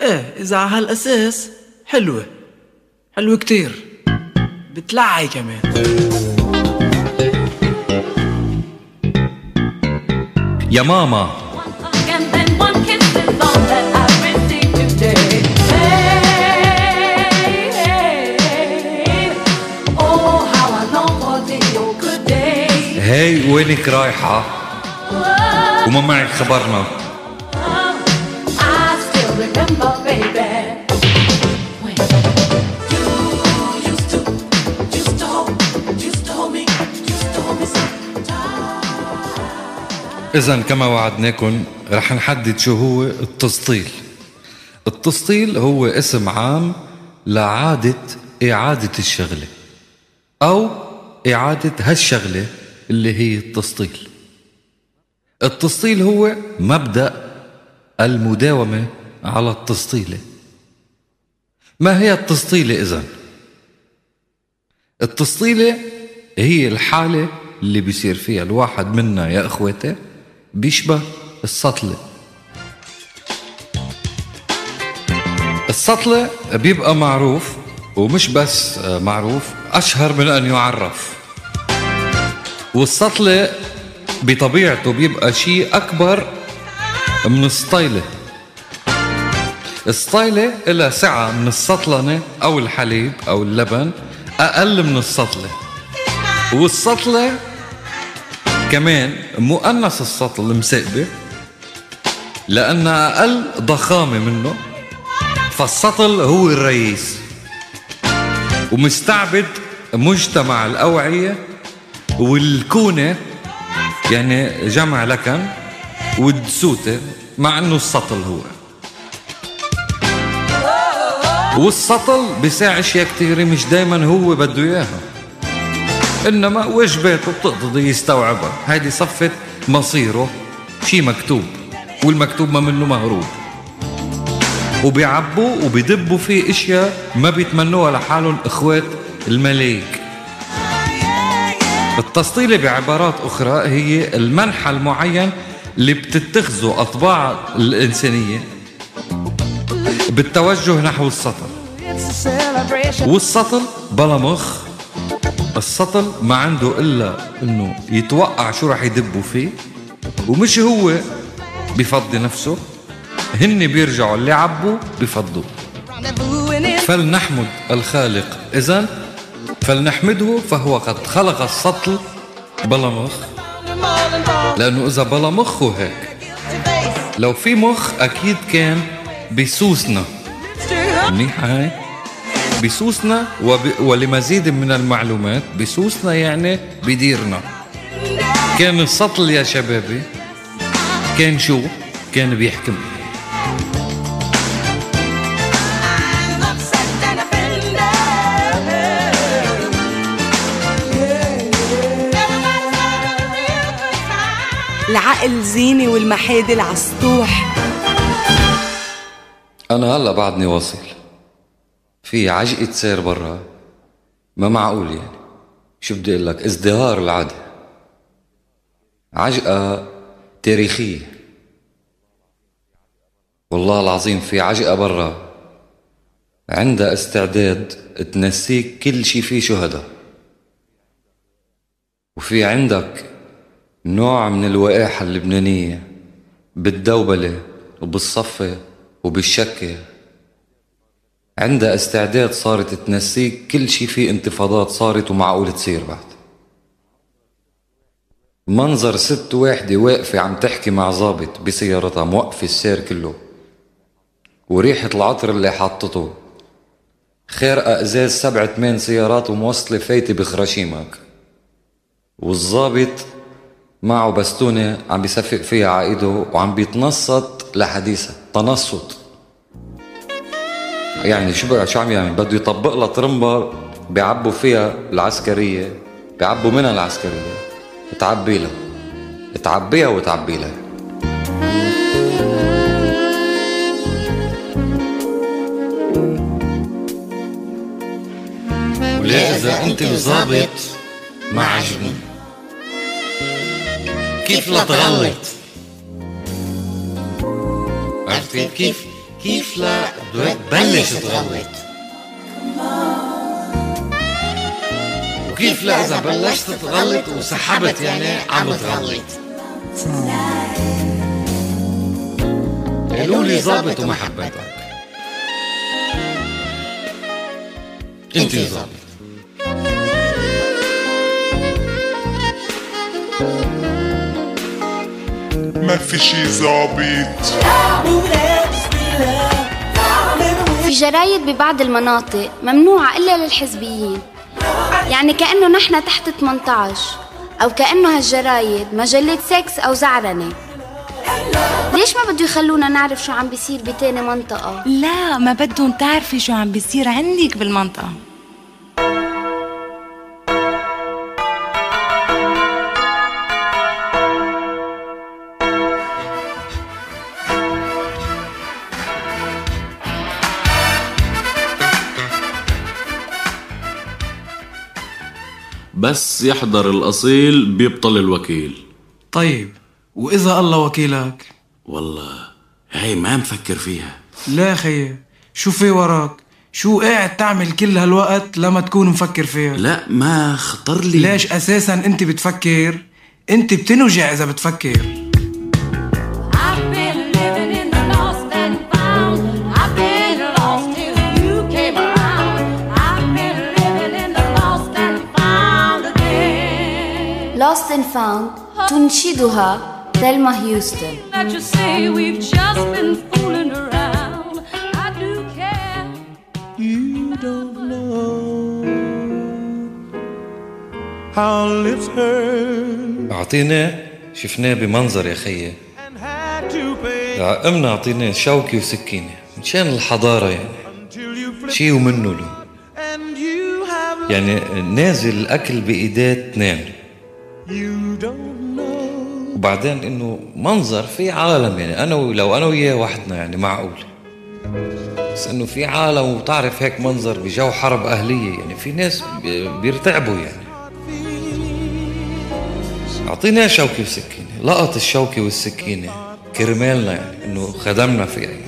إيه إذا على هالأساس حلوة. حلوة كتير. بتلعي كمان. يا ماما. Used to hold me so إذا كما وعدناكم رح نحدد شو هو التسطيل. التسطيل هو اسم عام لعادة إعادة الشغلة أو إعادة هالشغلة اللي هي التسطيل. التسطيل هو مبدأ المداومة على التسطيلة ما هي التسطيلة إذن؟ التسطيلة هي الحالة اللي بيصير فيها. الواحد منا يا إخوتي بيشبه السطلة السطلة بيبقى معروف ومش بس معروف أشهر من أن يعرف. والسطلة بطبيعته بيبقى شيء أكبر من السطيلة السطيلة لها سعة من السطلنة أو الحليب أو اللبن أقل من السطلة. والسطلة كمان مؤنث السطل مسقبة لأنها أقل ضخامة منه فالسطل هو الرئيس. ومستعبد مجتمع الأوعية والكونة يعني جمع لكن والدسوتة مع إنه السطل هو. والسطل بيساع أشياء كثيرة مش دايما هو بده إياها. إنما واجباته بتقتضي يستوعبها. هيدي صفة مصيره شي مكتوب والمكتوب ما منه مهروب وبيعبوا وبيدبوا فيه أشياء ما بيتمنوها لحالهم إخوات الملايك التسطيلة بعبارات أخرى هي المنحى المعين اللي بتتخذه أطباع الإنسانية بالتوجه نحو السطل والسطل بلا مخ السطل ما عنده إلا إنه يتوقع شو راح يدبوا فيه ومش هو بفضي نفسه هن بيرجعوا اللي عبوا بفضوه فلنحمد الخالق إذن فلنحمده فهو قد خلق السطل بلا مخ لأنه إذا بلا مخ هو هيك. لو في مخ أكيد كان بيسوسنا منيحة هاي بيسوسنا وب... ولمزيد من المعلومات بيسوسنا يعني بديرنا. كان السطل يا شبابي كان شو؟ كان بيحكم. العقل زينة والمحادل عالسطوح أنا هلا بعدني واصل. في عجقة سير برا. ما معقول يعني. شو بدي أقول لك؟ ازدهار العادة عجقة تاريخية. والله العظيم في عجقة برا. عندها استعداد تنسيك كل شي فيه شهداء. وفي عندك نوع من الوقاحة اللبنانية بالدوبلة وبالصفة وبالشكة. عندها استعداد صارت تنسيك كل شي فيه انتفاضات صارت ومعقول تصير بعد. منظر ست واحدة واقفة عم تحكي مع ظابط بسيارتها موقفة السير كله وريحة العطر اللي حطته. خارقة أزاز سبع ثمان سيارات وموصلة فايتة بخراشيمك. والظابط معه بستونة عم بيصفق فيها على ايده وعم بيتنصت لحديثها تنصت. يعني شو شو عم يعمل؟ يعني بده يطبق لها ترمبة بيعبوا فيها العسكرية بيعبوا منها العسكرية. تعبي لها. تعبيها وتعبي لها. ولا إذا أنت وظابط ما عجبني كيف لا تغلط. عرفتي كيف؟ كيف لا تبلش تغلط. وكيف لا إذا بلشت تغلط وسحبت يعني عم تغلط. قالوا لي ظابط وما حبيتك انت ظابط. ما في شي ظابط في جرايد ببعض المناطق ممنوعة إلا للحزبيين. يعني كأنه نحن تحت 18 أو كأنه هالجرايد مجلة سكس أو زعرنة. ليش ما بده يخلونا نعرف شو عم بيصير بتاني منطقة؟ لا ما بدهم تعرفي شو عم بيصير عندك بالمنطقة. بس يحضر الأصيل بيبطل الوكيل. طيب وإذا الله وكيلك؟ والله هاي ما مفكر فيها. لا خيي شو في وراك؟ شو قاعد تعمل كل هالوقت لما تكون مفكر فيها؟ لا ما خطر لي. ليش أساسا أنت بتفكر؟ أنت بتنوجع إذا بتفكر. Austin Found تنشدها تلما هيوستن أعطينا شفناه بمنظر يا خيي. عقمنا أعطيناه شوكة وسكينة. من شان الحضارة يعني؟ شي ومنه له. يعني نازل الأكل بإيدات نامري وبعدين إنه منظر في عالم يعني أنا و- لو أنا وياه وحدنا يعني معقول. بس إنه في عالم وبتعرف هيك منظر بجو حرب أهلية يعني في ناس بي- بيرتعبوا يعني. أعطيناه شوكة وسكينة لقط الشوكة والسكينة كرمالنا يعني إنه خدمنا فيها يعني.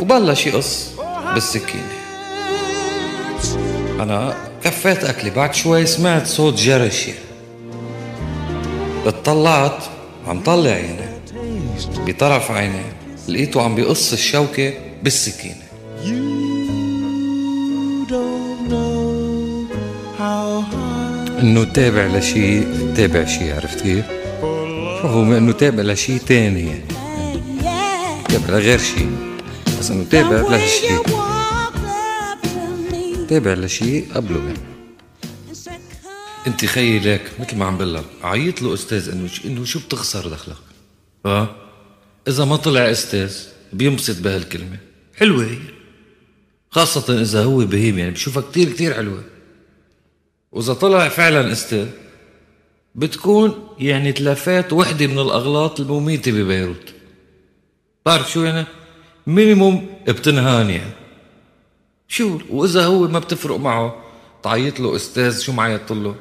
وبلش يقص بالسكينة. أنا كفيت أكلي بعد شوي سمعت صوت جرش يعني. اطلعت عم طلع عيني. بطرف عيني. لقيته عم بيقص الشوكة بالسكينة. إنه تابع لشيء تابع شيء عرفت كيف؟ رغم إنه تابع لشيء تاني يعني. تابع لغير شيء بس إنه تابع لشيء تابع لشيء قبله يعني. انت خيي لك مثل ما عم بقول لك عيط له أستاذ إنه إنه شو بتخسر دخلك؟ آه إذا ما طلع أستاذ بينبسط بهالكلمة. حلوة هي. خاصة إذا هو بهيم يعني بشوفها كتير كتير حلوة. وإذا طلع فعلا أستاذ بتكون يعني تلافات وحدة من الأغلاط المميتة ببيروت. بعرف شو يعني؟ مينيموم بتنهان يعني. شو؟ وإذا هو ما بتفرق معه تعيط له أستاذ شو معيط له؟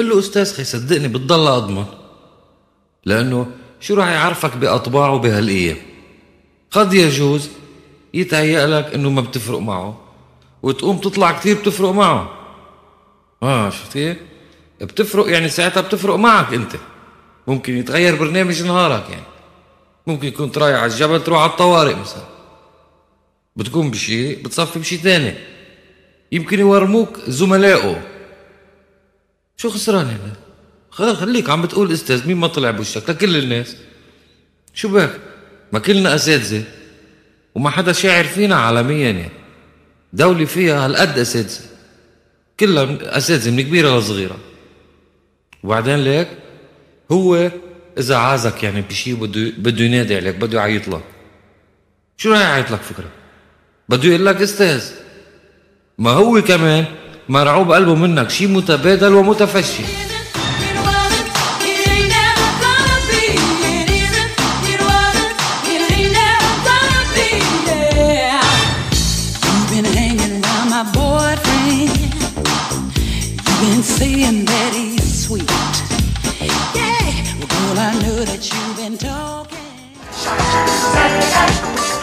قل له أستاذ خي صدقني بتضل أضمن. لأنه شو راح يعرفك بأطباعه بهالأيام قد يجوز يتهيأ لك إنه ما بتفرق معه. وتقوم تطلع كتير بتفرق معه. آه شفت كيف؟ بتفرق يعني ساعتها بتفرق معك أنت. ممكن يتغير برنامج نهارك يعني. ممكن كنت رايح على الجبل تروح على الطوارئ مثلا. بتكون بشيء بتصفي بشيء تاني. يمكن يورموك زملائه. شو خسران هنا؟ خليك عم بتقول أستاذ مين ما طلع بوشك؟ لكل الناس. شو بك؟ ما كلنا أساتذة. وما حدا شاعر فينا عالميا يعني. دولة فيها هالقد أساتذة. كلها أساتذة من كبيرة لصغيرة. وبعدين ليك؟ هو إذا عازك يعني بشيء بده بده ينادي عليك بده يعيط لك. شو راح يعيط لك فكرة؟ بده يقول لك أستاذ ما هو كمان مرعوب قلبه منك. شيء متبادل ومتفشي.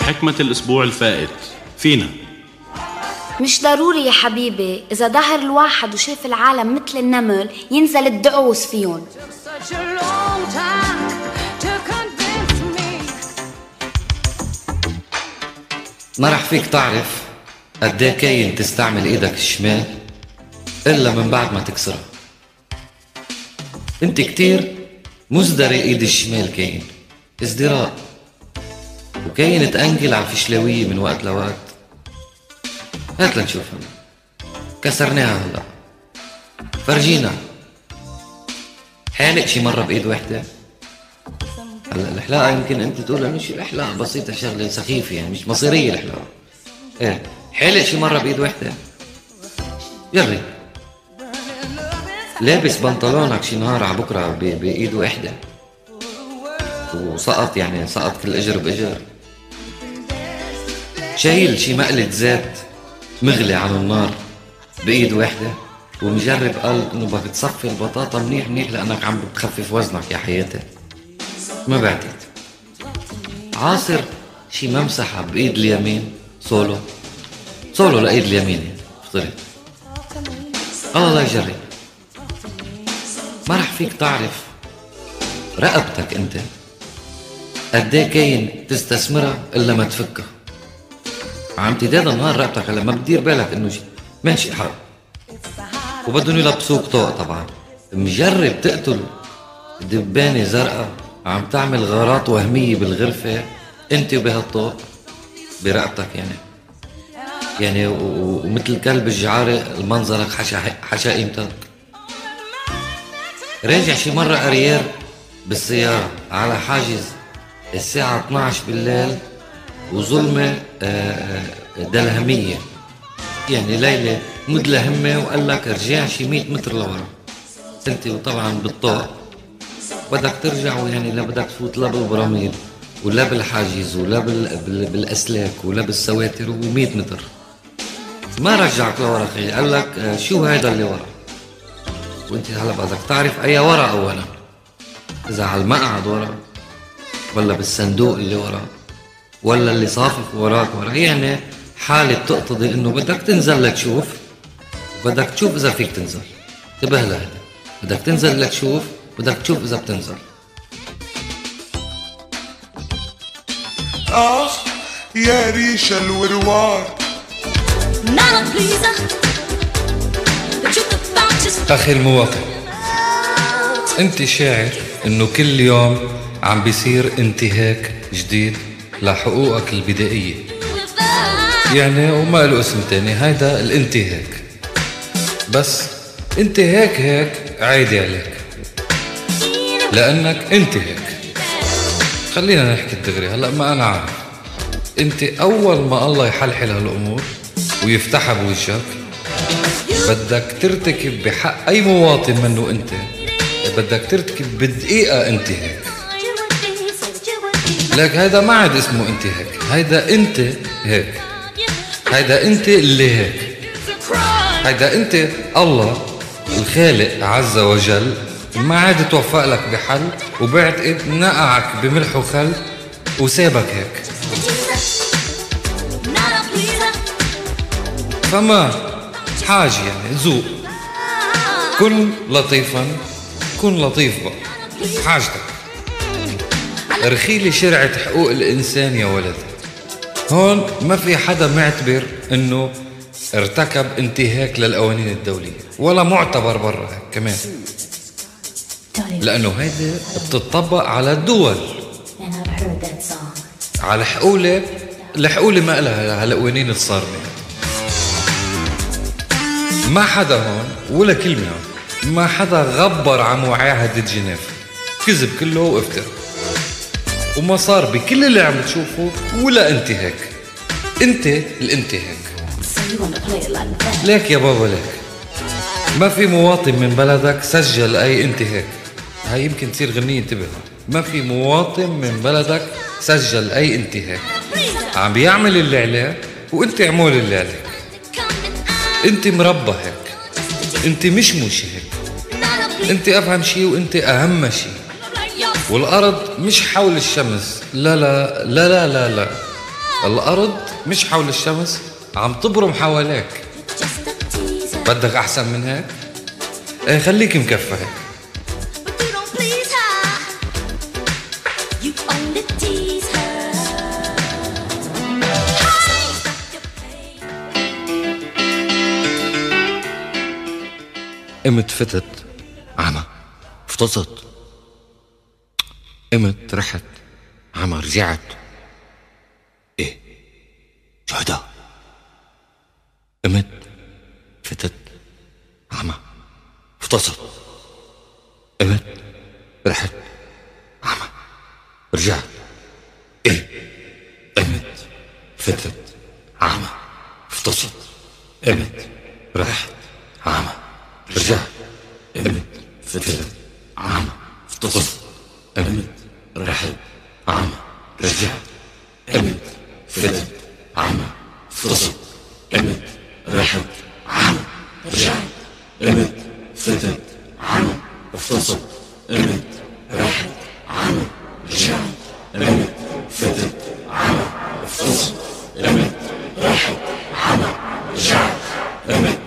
حكمة الأسبوع الفائت. فينا. مش ضروري يا حبيبي. إذا ظهر الواحد وشاف العالم مثل النمل ينزل الدعوس فيهم. ما رح فيك تعرف قد إيه كاين تستعمل إيدك الشمال إلا من بعد ما تكسرها أنت كتير مزدري إيد الشمال كاين. ازدراء. وكاين تأنجل على الفشلاوية من وقت لوقت. هات لنشوفها كسرناها هلا. فرجينا. حالق شي مرة بإيد وحدة؟ هلا الحلاقة يمكن أنت تقول شي الحلاقة بسيطة شغلة سخيفة يعني مش مصيرية الحلاقة إيه حالق شي مرة بإيد وحدة؟ يلا. لابس بنطلونك شي نهار على بكرة ب- بإيد وحدة؟ وسقط يعني سقط كل إجر بإجر. شايل شي مقلة زيت. مغلي على النار بإيد واحدة ومجرب قال إنه بدك تصفي البطاطا منيح منيح لأنك عم بتخفف وزنك يا حياتي. ما بعتت عاصر شي ممسحة بإيد اليمين سولو سولو لإيد اليمين افترض. الله يجرب ما رح فيك تعرف رقبتك أنت. قد إيه كاين تستثمرها إلا ما تفكها. عم تداد نهار رقبتك هلا ما بتدير بالك إنه شي ماشي حرب وبدهم يلبسوك طوق طبعا. مجرب تقتل دبانة زرقاء. عم تعمل غارات وهمية بالغرفة. أنت وبهالطوق برقبتك يعني. يعني ومثل كلب الجعارة منظرك حشا حشا قيمتك. راجع شي مرة أريير بالسيارة على حاجز الساعة 12 بالليل. وظلمة آه، آه، دلهمية. يعني ليلة مدلهمة وقال لك ارجع شي 100 متر لورا. أنت طبعا بالطوق. بدك ترجع ويعني لا بدك تفوت لا بالبراميل ولا بالحاجز ولا بال... بال... بالأسلاك ولا بالسواتر و100 متر. ما رجعك لورا خي قال لك آه، شو هيدا اللي ورا؟ وأنت هلا بدك تعرف أي ورا اولا؟ إذا على المقعد ورا ولا بالصندوق اللي ورا؟ ولا اللي صافف وراك ورا يعني حالة بتقتضي إنه بدك تنزل لتشوف. بدك تشوف إذا فيك تنزل. انتبه لهذا. بدك تنزل لتشوف بدك تشوف إذا بتنزل. آه يا ريش الوروار. just أخي المواطن أنت شاعر إنه كل يوم عم بيصير انتهاك جديد. لحقوقك البدائية. يعني وما له اسم تاني. هيدا الانتهاك. بس انتهاك هيك عادي عليك. لأنك انتهاك. خلينا نحكي الدغري. هلأ ما أنا عارف. أنت أول ما الله يحلحل هالأمور ويفتحها بوجهك بدك ترتكب بحق أي مواطن منه أنت بدك ترتكب بدقيقة انتهاك. لك هيدا ما عاد اسمه انتهاك هيدا انت هيك. هيدا انت اللي هيك. هيدا انت الله الخالق عز وجل. ما عاد توفق لك بحل وبعتقد نقعك بملح وخل وسابك هيك. فما حاجة يعني ذوق. كن لطيفا كن لطيف بقى. حاجتك. رخيلي شرعة حقوق الإنسان يا ولد. هون ما في حدا معتبر إنه ارتكب انتهاك للقوانين الدولية ولا معتبر برا كمان. لأنه هيدي بتطبق على الدول. على حقولة الحقولة ما لها هالقوانين الصارمة. ما حدا هون ولا كلمة هون ما حدا غبر عن معاهدة جنيف. كذب كله وافتراء وما صار بكل اللي عم تشوفه ولا انتهاك انت الانتهاك? ليك يا بابا ليك. ما في مواطن من بلدك سجل أي انتهاك هاي يمكن تصير غنية انتبه. ما في مواطن من بلدك سجل أي انتهاك عم بيعمل اللي عليه وانت اعمل اللي عليك. انت مربى هيك. انت مش مش هيك. انت أفهم شيء وانت أهم شيء والأرض مش حول الشمس. لا لا لا لا لا لا. الأرض مش حول الشمس عم تبرم حواليك. بدك أحسن من هيك؟ إيه خليك مكفى هيك. قمت فتت. عمى افتزت قمت رحت عمى رجعت إيه؟ شو هدا قمت فتت عمى. افتزت قمت رحت عمى. رجعت. إيه؟ قمت فتت عمى. افتزت قمت رحت عمى. رجعت. قمت فتت عمى. افتزت قمت رحب عمى رجع امد فتن عمى فصل امد رحب عمى رجع امد فتن عمى فصل امد رحب عمى رجع امد فتن عمى فصل امد رحب عمى رجع امد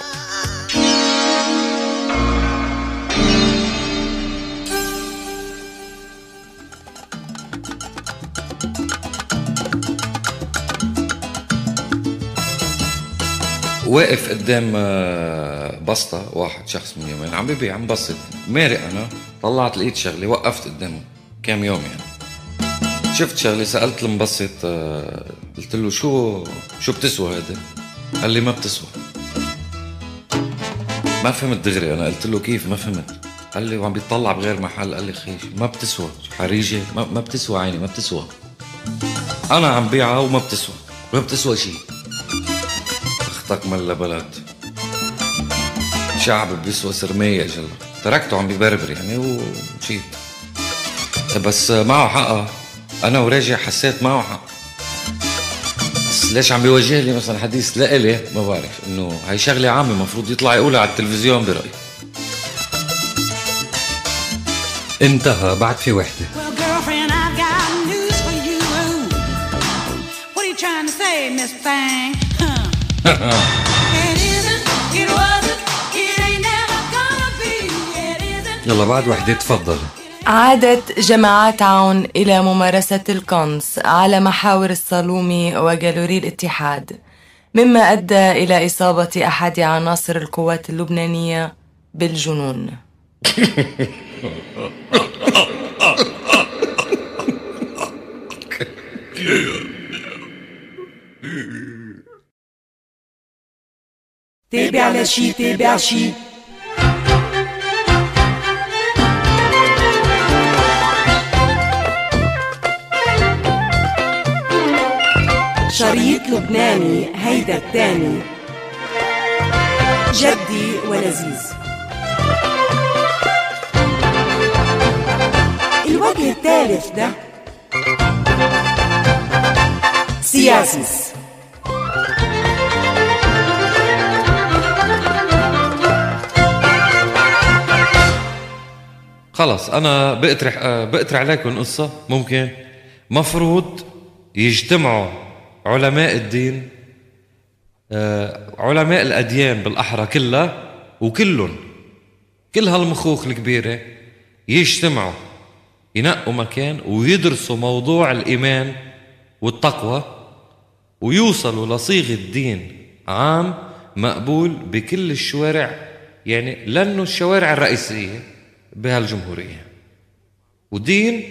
واقف قدام آه، بسطة واحد شخص من يومين عم ببيع عم بسط. مارق أنا طلعت لقيت شغلة وقفت قدامه كام يوم يعني. شفت شغلة سألت المبسط آه، قلت له شو شو بتسوى هذا؟ قال لي ما بتسوى. ما فهمت دغري أنا قلت له كيف ما فهمت؟ قال لي وعم بيطلع بغير محل قال لي خيش ما بتسوى. حريجة ما, ما بتسوى عيني ما بتسوى. أنا عم بيعها وما بتسوى ما بتسوى شيء أختك ملا بلد شعب بيسوى سرمية جل. تركته عم ببربر يعني ومشيت بس معه حقها أنا وراجع حسيت معه حق. بس ليش عم بيوجه لي مثلا حديث لإلي ما بعرف إنه هي شغلة عامة المفروض يطلع يقولها على التلفزيون برأيي. انتهى بعد في وحدة. Miss Thing? يلا بعد وحدة تفضل. عادت جماعات عون إلى ممارسة القنص على محاور الصالومي وجالوري الاتحاد مما أدى إلى إصابة أحد عناصر القوات اللبنانية بالجنون. تابع شي شريط لبناني هيدا التاني جدي ولذيذ. الوجه الثالث ده. سياسيس خلص أنا بقترح بقترح عليكم قصة ممكن. مفروض يجتمعوا علماء الدين آه، علماء الأديان بالأحرى كلها وكلهم كل هالمخوخ الكبيرة يجتمعوا ينقوا مكان ويدرسوا موضوع الإيمان والتقوى ويوصلوا لصيغه دين عام مقبول بكل الشوارع. يعني لأنه الشوارع الرئيسية بهالجمهورية. ودين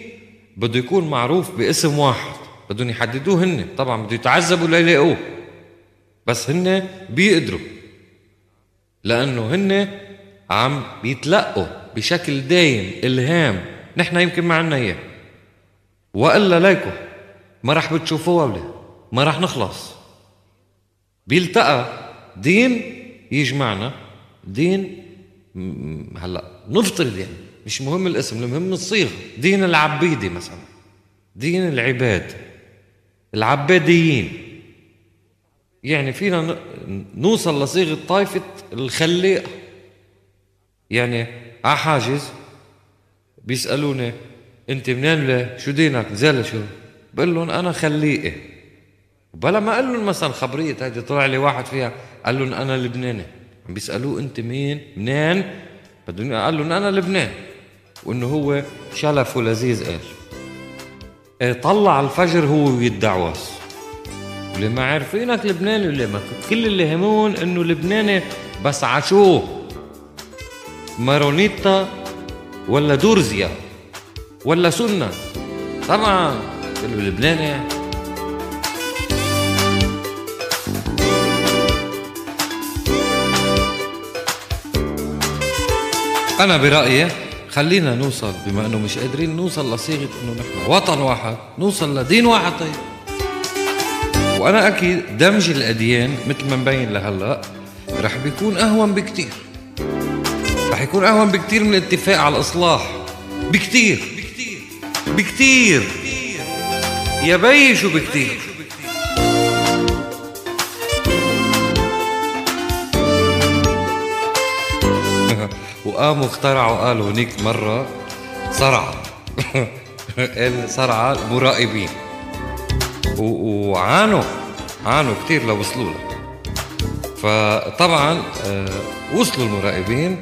بده يكون معروف باسم واحد. بدهم يحددوه هن. طبعا بده يتعذبوا ليلاقوه بس هن بيقدروا. لأنه هن عم بيتلقوا بشكل دايم إلهام. نحن يمكن ما عنا إياه. وإلا ليكو ما رح بتشوفوها ولا ما رح نخلص. بيلتقى. دين يجمعنا. دين هلا نفترض يعني مش مهم الاسم المهم الصيغة. دين العبيدي مثلا. دين العباد. العباديين. يعني فينا نوصل لصيغة طائفة الخلاقه يعني على حاجز. بيسألوني أنت منين ولا شو دينك؟ زال شو بقول لهم أنا خليقه بلا ما قال لهم مثلا خبرية هيدي طلع لي واحد فيها قال لهم أنا لبناني. عم بيسألوه أنت مين؟ منين؟ بدهم قال لهم أنا لبنان. وإنه هو شلف ولذيذ قال إيه، طلع الفجر هو ويدعوس. اللي ما عارفينك لبناني ولا ما كل اللي همون إنه لبناني بس عاشوه. مارونيتا ولا دورزيا ولا سنة. طبعا. قال أنا برأيي خلينا نوصل بما أنه مش قادرين نوصل لصيغة أنه نحن وطن واحد نوصل لدين واحد. طيب. وأنا أكيد دمج الأديان مثل ما مبين لهلأ رح بيكون أهون بكتير. رح يكون أهون بكتير من الاتفاق على الإصلاح. بكتير. بكتير. يا بي شو بكتير. وقاموا اخترعوا قالوا هنيك مرة صرعة قال صرعة مراقبين. وعانوا. عانوا كتير لوصلوا لها فطبعا آه، وصلوا المراقبين.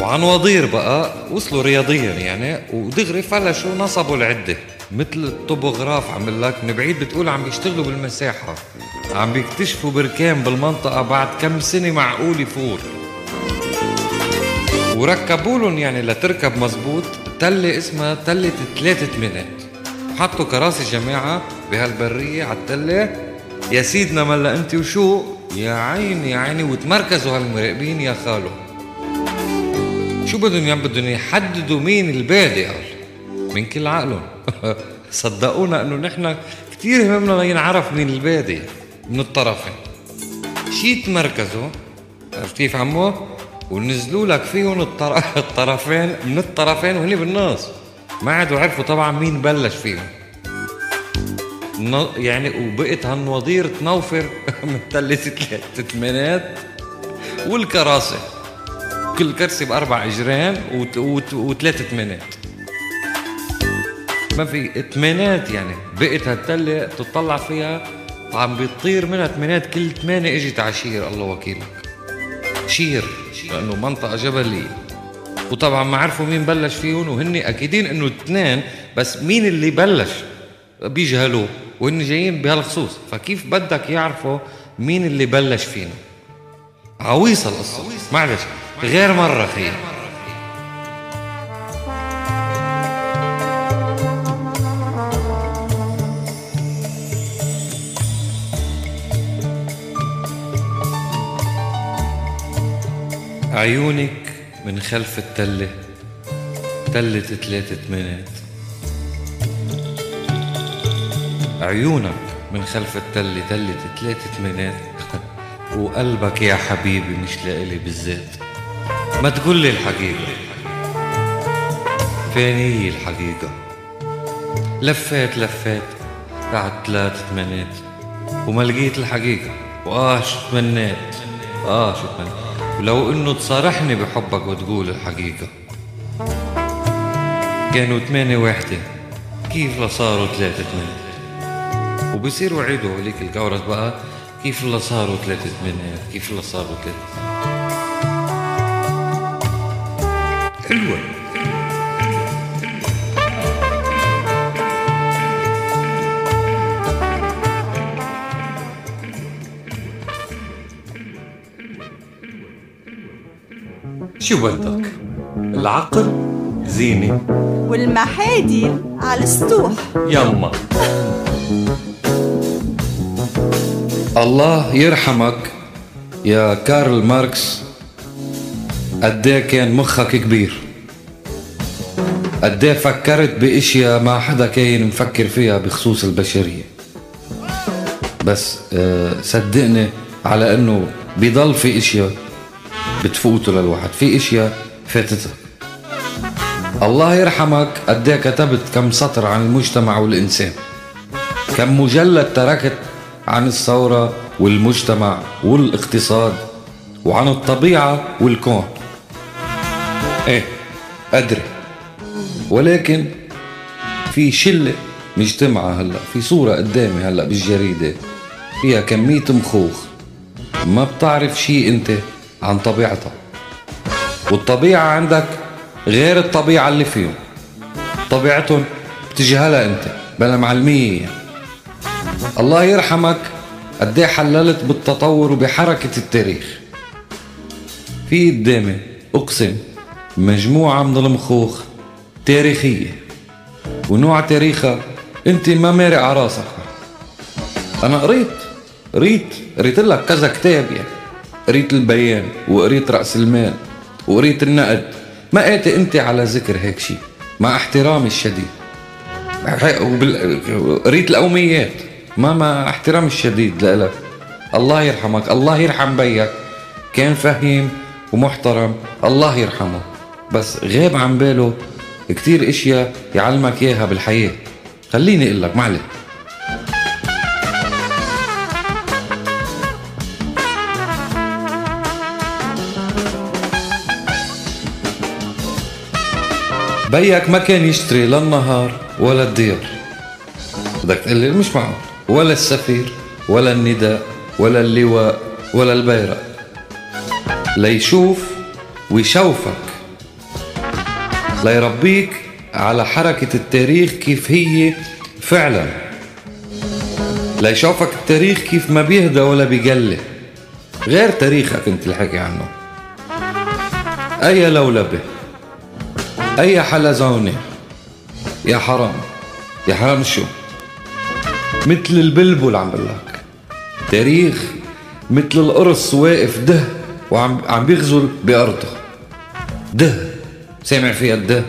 وعن وضير بقى وصلوا رياضيا يعني. ودغري فلشوا نصبوا العدة. مثل الطوبوغراف عمل لك من بعيد بتقول عم بيشتغلوا بالمساحة. عم بيكتشفوا بركان بالمنطقة بعد كم سنة معقول يفور. وركبوا لهم يعني لتركب مزبوط تلة اسمها تلة ثلاثة ثمانات وحطوا كراسي جماعة بهالبرية على التلة. يا سيدنا ملا انت وشو؟ يا عيني يا عيني وتمركزوا هالمراقبين يا خالو. شو بدهم يعني؟ بدهم يحددوا مين البادئ. من كل عقلهم. صدقونا انه نحن كثير يهمنا ينعرف مين البادئ من الطرفين. شي تمركزوا؟ عرفت كيف عمو؟ ونزلوا لك فيهم الطر... الطرفين من الطرفين وهني بالنص. ما عادوا عرفوا طبعا مين بلش فيهم. يعني وبقت هالنوضير تنوفر من تلة ثلاث ثمانات والكراسي كل كرسي بأربع إجرام وت... وت... وثلاث ثمانات ما في ثمانات يعني. بقت هالتلة تطلع فيها عم بيطير منها ثمانات كل ثمانية إجت عشير الله وكيلك. شير. لأنه منطقة جبلية. وطبعا ما عرفوا مين بلش فيهم وهن أكيدين إنه اثنين بس مين اللي بلش بيجهلوه؟ وهن جايين بهالخصوص. فكيف بدك يعرفوا مين اللي بلش فينا؟ عويصة القصة. معلش غير مرة خير عيونك من خلف التلة تلة ثلاثة ثمانات عيونك من خلف التلة تلة ثلاثة ثمانات وقلبك يا حبيبي مش لإلي بالذات. ما تقول لي الحقيقة. فين هي الحقيقة. لفيت لفيت بعد ثلاث ثمانات وما لقيت الحقيقة. وآه شو تمنيت. آه شو تمنيت. ولو إنه تصارحني بحبك وتقول الحقيقة. كانوا ثمانية واحدة. كيف لصاروا ثلاثة ثمانية وبصيروا عيدوا هوليك الجورس بقى. كيف اللي صاروا ثلاثة ثمانيات كيف اللي صاروا ثلاثة حلوة. شو بدك العقل؟ زينة. والمحادي على السطوح. يما. الله يرحمك يا كارل ماركس. قديه كان مخك كبير. قديه فكرت بإشياء ما حدا كان مفكر فيها بخصوص البشرية. بس آه، صدقني على إنه بيضل في إشياء بتفوتوا للواحد. في إشياء فاتتها الله يرحمك قد كتبت كم سطر عن المجتمع والإنسان. كم مجلد تركت عن الثورة والمجتمع والاقتصاد وعن الطبيعة والكون. إيه أدري. ولكن في شلة مجتمعة هلأ في صورة قدامي هلأ بالجريدة. فيها كمية مخوخ. ما بتعرف شيء أنت. عن طبيعتها. والطبيعة عندك غير الطبيعة اللي فيهم. طبيعتهم بتجهلها انت بلا معلمية. يعني. الله يرحمك قد حللت بالتطور وبحركة التاريخ. في قدامي أقسم مجموعة من المخوخ تاريخية. ونوع تاريخها انت ما مارق على راسك. أنا قريت قريت قريت لك كذا كتاب يعني. قريت البيان وقريت رأس المال وقريت النقد ما قاتي أنت على ذكر هيك شيء مع احترامي الشديد. قريت القوميات ما مع احترامي الشديد لك الله يرحمك الله يرحم بيك. كان فهيم ومحترم الله يرحمه. بس غاب عن باله كتير إشياء يعلمك إياها بالحياة. خليني أقول لك معلش بيك ما كان يشتري لا النهار ولا الديار بدك تقول لي مش معقول. ولا السفير ولا النداء ولا اللواء ولا البيرق ليشوف ويشوفك. ليربيك على حركة التاريخ كيف هي فعلا. ليشوفك التاريخ كيف ما بيهدى ولا بيقلي غير تاريخك انت الحكي عنه. أي لولبة؟ أي حلزونة يا حرام يا حرام شو مثل البلبل عم بقلك تاريخ مثل القرص واقف ده وعم عم بيغزل بأرضه. ده سامع فيها الده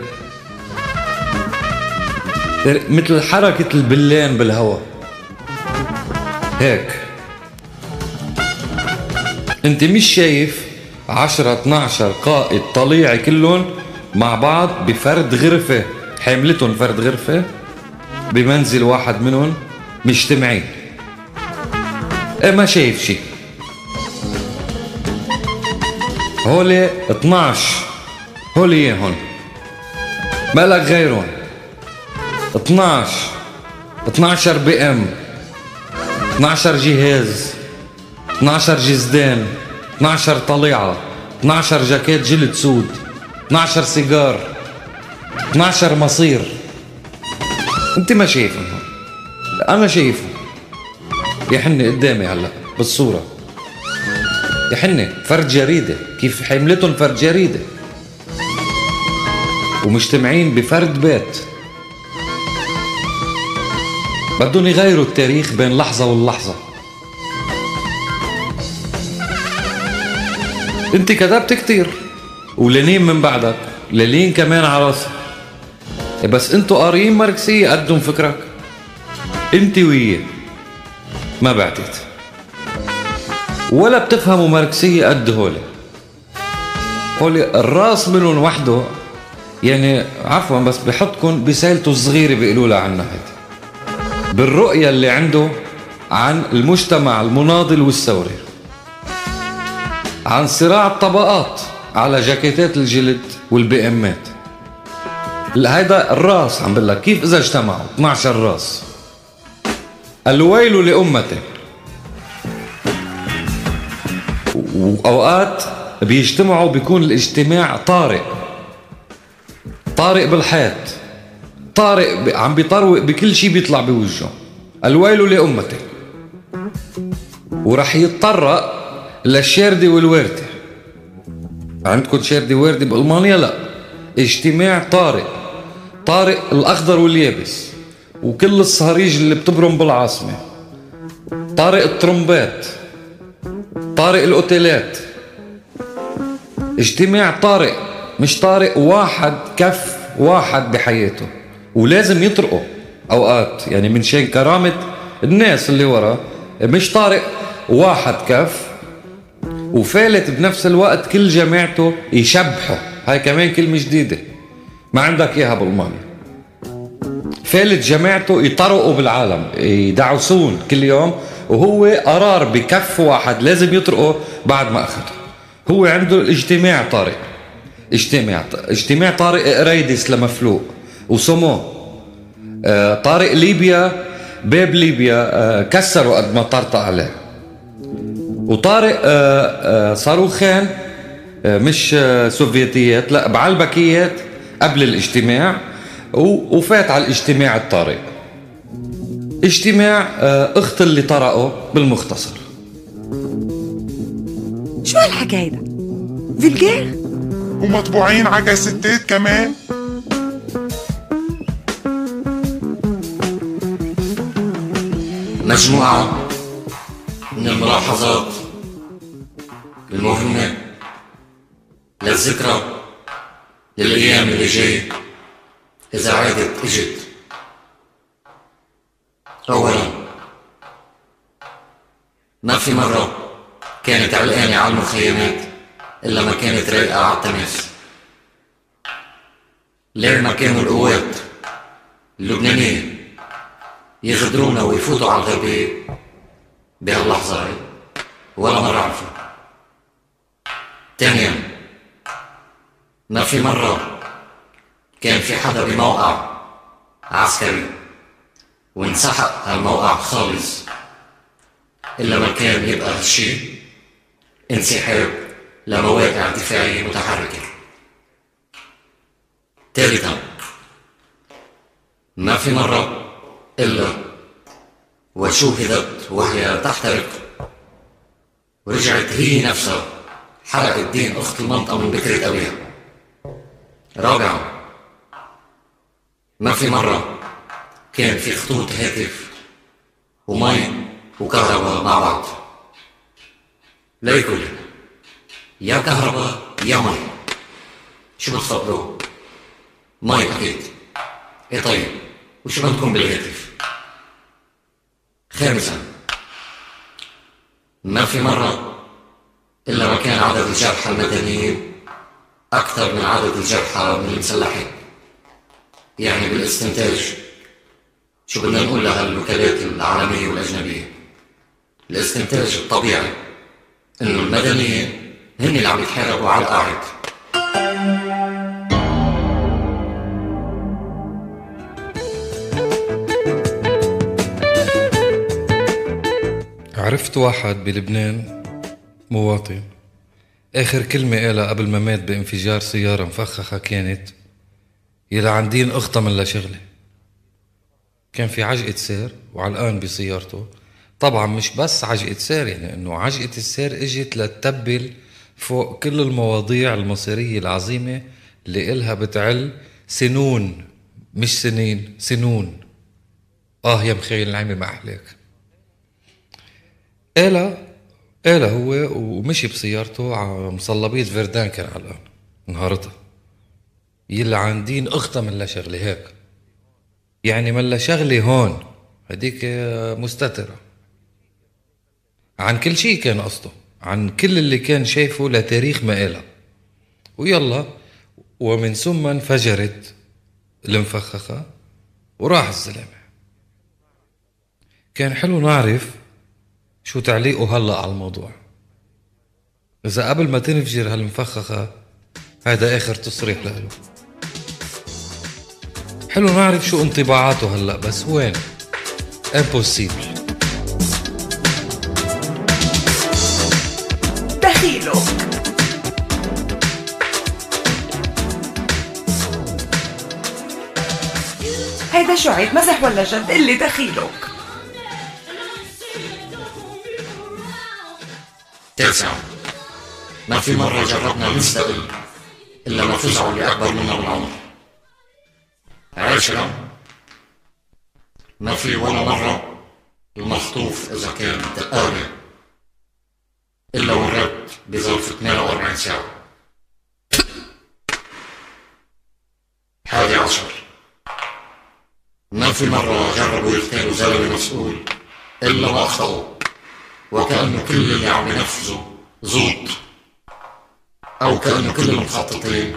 مثل حركة البلان بالهواء هيك. انت مش شايف عشرة 12 قائد طليعي كلهم مع بعض بفرد غرفة. حاملتهم فرد غرفة بمنزل واحد منهم مجتمعين. إيه ما شايف شيء هولي 12 هولي اياهم مالك غيرهم. 12 12 بي إم. 12 جهاز. 12 جزدان 12 طليعة. 12 جاكيت جلد سود. 12 سيجار 12 مصير. انت ما شايفهم؟ أنا شايفهم. يحن قدامي هلا بالصورة. يحن فرد جريدة. كيف حملتهم فرد جريدة؟ ومجتمعين بفرد بيت. بدهم يغيروا التاريخ بين لحظة واللحظة. انت كذبت كتير. ولينين من بعدك لينين كمان على راسك. بس أنتوا قاريين ماركسية قدهم فكرك. انت وياه ما بعتت ولا بتفهموا ماركسية قد هولي هولي الراس منهم وحده. يعني عفوا بس بحطكم بسالته الصغيرة بيقولوا لها عنها هيدي بالرؤية اللي عنده عن المجتمع المناضل والثوري. عن صراع الطبقات. على جاكيتات الجلد وال BM ات هيدا الراس عم بقول لك كيف إذا اجتمعوا؟ 12 راس. الويل لامته وأوقات بيجتمعوا بيكون الاجتماع طارئ. طارئ بالحياة طارئ عم بيطروق بكل شيء بيطلع بوجهه. الويل لأمته ورح يتطرق للشاردة والوردة. عندكم شاردة وردة بألمانيا؟ لا. اجتماع طارئ. طارئ الأخضر واليابس. وكل الصهاريج اللي بتبرم بالعاصمة. طارئ الترمبات طارق الأوتيلات. اجتماع طارق مش طارق واحد كف واحد بحياته. ولازم يطرقوا أوقات. يعني من شان كرامة الناس اللي وراه مش طارق واحد كف وفالت بنفس الوقت كل جماعته يشبحوا هاي كمان كلمة جديدة. ما عندك إياها بألمانيا. فالت جماعته يطرقوا بالعالم يدعسون كل يوم وهو قرار بكف واحد لازم يطرقه بعد ما اخذه هو عنده الاجتماع طارق اجتماع اجتماع طارق قريدس لمفلوق وسمو آه، طارق ليبيا باب ليبيا آه، كسروا قد ما طرطق عليه. وطارق آه، صاروخين مش سوفيتيات لا بعلبكيات قبل الاجتماع وفات على الاجتماع الطارق اجتماع اخت اللي طرقه بالمختصر شو هالحكي هيدا؟ فيلجير؟ ومطبوعين على كاسيتات كمان مجموعة من الملاحظات المهمة للذكرى للأيام اللي جاي إذا عادت إجت أولا ما في مرة كانت علقانة على المخيمات إلا ما كانت رايقة على التماس لين ما كانوا القوات اللبنانية يغدرونا ويفوتوا على الغربية؟ بهاللحظة ولا مرة عرفنا. ثانيا ما في مرة كان في حدا بموقع عسكري وانسحق هالموقع خالص إلا ما كان يبقى هالشي انسحاب لمواقع دفاعية متحركة. ثالثا ما في مرة إلا وشوهدت وهي تحترق. ورجعت هي نفسها. حرقت دين أخت المنطقة من بكرة أبيها رابعا ما في مرة كان في خطوط هاتف ومي وكهرباء مع بعض. ليكل يا كهرباء يا مي شو بتفضلوا؟ مي أكيد. إيه طيب وشو بدكم بالهاتف؟ خامسا ما في مرة عدد الجرحى المدنيين. أكثر من عدد الجرحى من المسلحين. يعني بالاستنتاج شو بدنا نقول لهالوكالات العالمية والأجنبية؟ الاستنتاج الطبيعي إنه المدنيين هن اللي عم يتحاربوا على القاعد. عرفت واحد بلبنان مواطن. آخر كلمة قالها قبل ما مات بانفجار سيارة مفخخة كانت يلا عندين أخطى من لشغلة كان في عجقة سير وعلقان بسيارته. طبعا مش بس عجقة سير يعني إنه عجقة السير إجت لتتبل فوق كل المواضيع المصيرية العظيمة اللي إلها بتعل سنون مش سنين سنون. آه يا مخيل العمي ما أحلاك. قالها قالها هو ومشي بسيارته على مصلبية فيردان كان علقان نهارتها يلا عندين اختها من شغلة هيك. يعني ملا شغلة هون هديك مستترة. عن كل شيء كان قصده عن كل اللي كان شايفه لتاريخ ما قالها ويلا ومن ثم انفجرت المفخخة وراح الزلمة. كان حلو نعرف شو تعليقه هلا على الموضوع؟ إذا قبل ما تنفجر هالمفخخة هذا آخر تصريح له حلو نعرف شو انطباعاته هلا بس وين؟ امبوسيبل دخيله. هيدا شو عيب مزح ولا جد؟ اللي دخيلك. تاسع. ما في مرة جربنا نستقل إلا ما فزعوا اللي أكبر منا بالعمر عاشرا ما في ولا مرة المخطوف إذا كان دقارة إلا والرد بظرف 48 ساعة. حادي عشر. ما في مرة جربوا يقتلوا زلمة مسؤول إلا ما وكأنه كل اللي عم ينفذوا زوط أو كأنه كل المخططين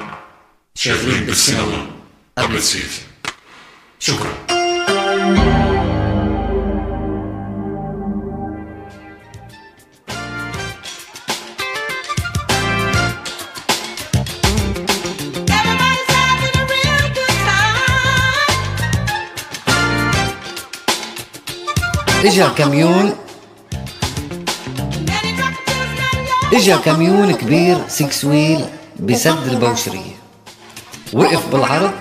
شغالين بالسينما. قبل السيف شكرا. إجا كميون إجا كميون كبير six wheel بسد البوشرية. وقف بالعرض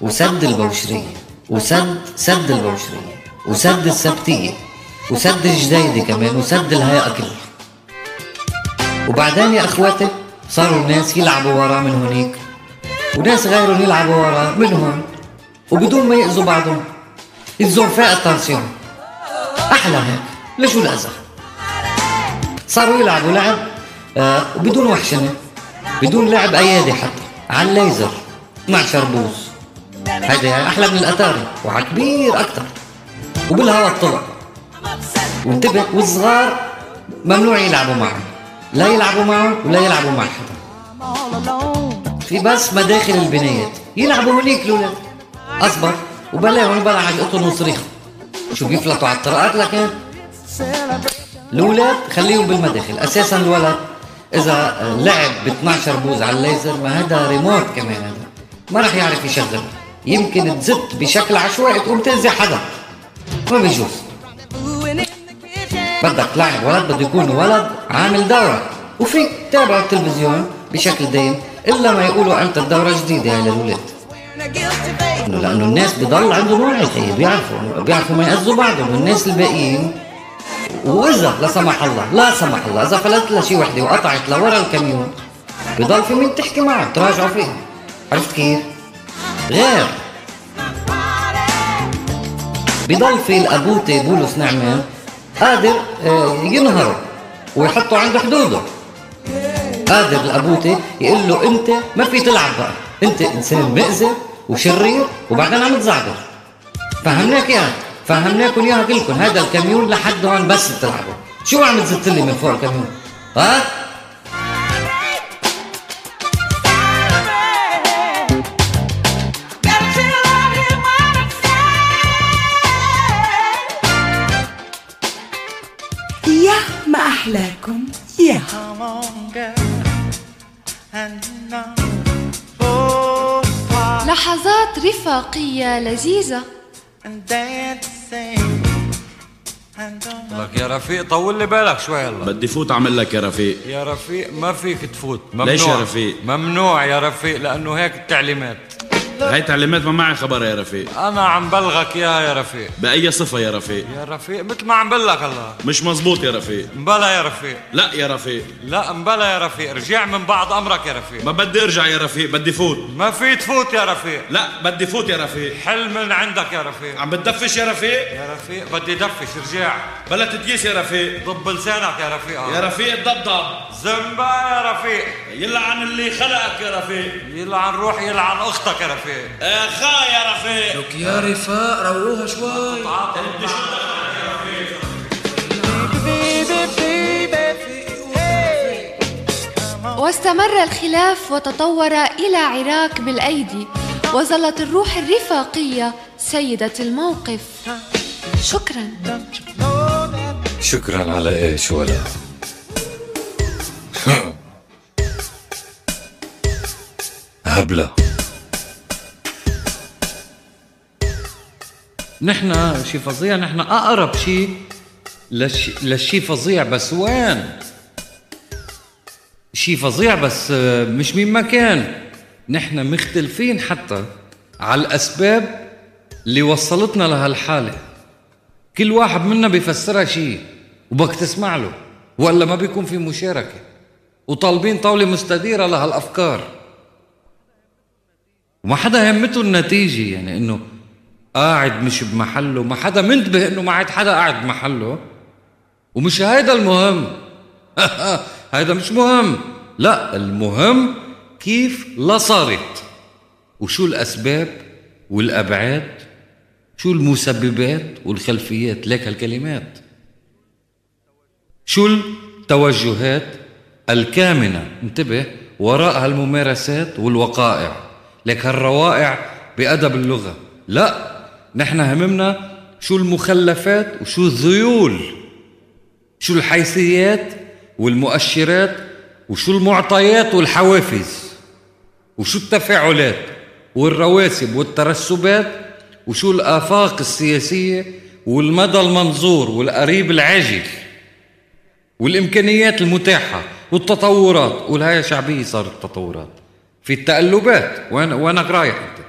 وسد البوشرية. وسد سد البوشرية. وسد السبتية. وسد الجديدة كمان. وسد الهيئة كلها. وبعدين يا أخواتي صاروا الناس يلعبوا وراه من هونيك. وناس غيرهم يلعبوا وراه من هون. وبدون ما يأذوا بعضهم فاق التنسيون أحلى هيك. لشو الأذى؟ صاروا يلعبوا لعب. آه وبدون وحشنه بدون لعب ايادي حتى على الليزر. 12 بوز هيدا أحلى من الأتاري. وعلى كبير أكثر. وبالهواء طلع وانتبه والصغار ممنوع يلعبوا معه لا يلعبوا معه ولا يلعبوا مع حدا. في بس مداخل البنايات يلعبوا هونيك الاولاد أصبر. وبلاهم بلا عجقتهم وصريخ شو بيفلتوا على الطرقات لكن. الاولاد خليهم بالمداخل. أساسا الولد. إذا لعب ب 12 بوز على الليزر ما هذا ريموت كمان هذا. ما راح يعرف يشغل. يمكن تزت بشكل عشوائي تقوم تنزع حدا. ما بيجوز. بدك لاعب ولد بده يكون ولد عامل دورة. وفيك تتابع التلفزيون بشكل دايم إلا ما يقولوا أنت الدورة جديدة هاي للاولاد انه لأنه الناس بضل عندهم وعي خيي بيعرفوا بيعرفوا ما يأذوا بعضهم. والناس الباقيين واذا لا سمح الله لا سمح الله اذا فلتت لشي وحدة وقطعت لورا الكاميون. بضل في مين تحكي معه تراجعوا فيه عرفت كيف؟ غير. بضل في الابوتي بولس نعمان قادر آه، ينهره ويحطه عند حدوده. قادر الابوتي يقول له أنت ما في تلعب بقى. أنت إنسان مئزر وشرير وبعدين عم تزعجر فهمناك اياها فهمناكم اياها كلكم هذا الكاميون لحد هون بس بتلعبوا شو عم تزت لي من فوق الكاميون؟ ها؟ يا ما أحلاكم يا. لحظات رفاقية لذيذة. لك يا رفيق طول لي بالك شوي هلا بدي فوت أعمل لك يا رفيق. يا رفيق ما فيك تفوت. ممنوع ليش يا رفيق؟ ممنوع يا رفيق لأنه هيك التعليمات. هاي تعليمات ما معي خبر يا رفيق أنا عم بلغك اياها يا رفيق بأي صفة يا رفيق يا رفيق مثل ما عم بلغك هلا مش مزبوط يا رفيق مبلا يا رفيق لا يا رفيق لا مبلا يا رفيق رجع من بعض امرك يا رفيق ما بدي ارجع يا رفيق بدي فوت ما في تفوت يا رفيق لا بدي فوت يا رفيق حل من عندك يا رفيق عم بتدفش يا رفيق يا رفيق بدي دفش رجع بلا تتقيس يا رفيق ضب لسانك يا رفيق يا رفيق ضبضب زنبا يا رفيق يلعن اللي خلقك يا رفيق يلعن روح يلعن أختك يا رفيق اخا يا رفيق. لك يا رفاق روقوها شوي. واستمر الخلاف وتطور إلى عراك بالأيدي وظلت الروح الرفاقية سيدة الموقف. شكرا. شكرا على إيش ولد هبلة. نحن شي فظيع نحن أقرب شي لش... لشي فظيع بس وين؟ شي فظيع بس آه، مش مين ما كان. نحن مختلفين حتى على الأسباب اللي وصلتنا لهالحاله كل واحد منا بيفسرها شيء وبك تسمع له ولا ما بيكون في مشاركة. وطالبين طاولة مستديرة لهالأفكار وما حدا همته النتيجة يعني إنه قاعد مش بمحله ما حدا منتبه إنه ما عاد حدا قاعد بمحله. ومش هيدا المهم. هذا مش مهم. لا المهم كيف لا صارت وشو الأسباب والأبعاد شو المسببات والخلفيات. لك هالكلمات. شو التوجهات الكامنة؟ انتبه وراء هالممارسات والوقائع. لك هالروائع بأدب اللغة. لا. نحن هممنا شو المخلفات وشو الذيول شو الحيثيات والمؤشرات وشو المعطيات والحوافز وشو التفاعلات والرواسب والترسبات وشو الآفاق السياسية والمدى المنظور والقريب العاجل والإمكانيات المتاحة والتطورات. والهاي شعبية صارت التطورات في التقلبات وين وينك رايح أنت.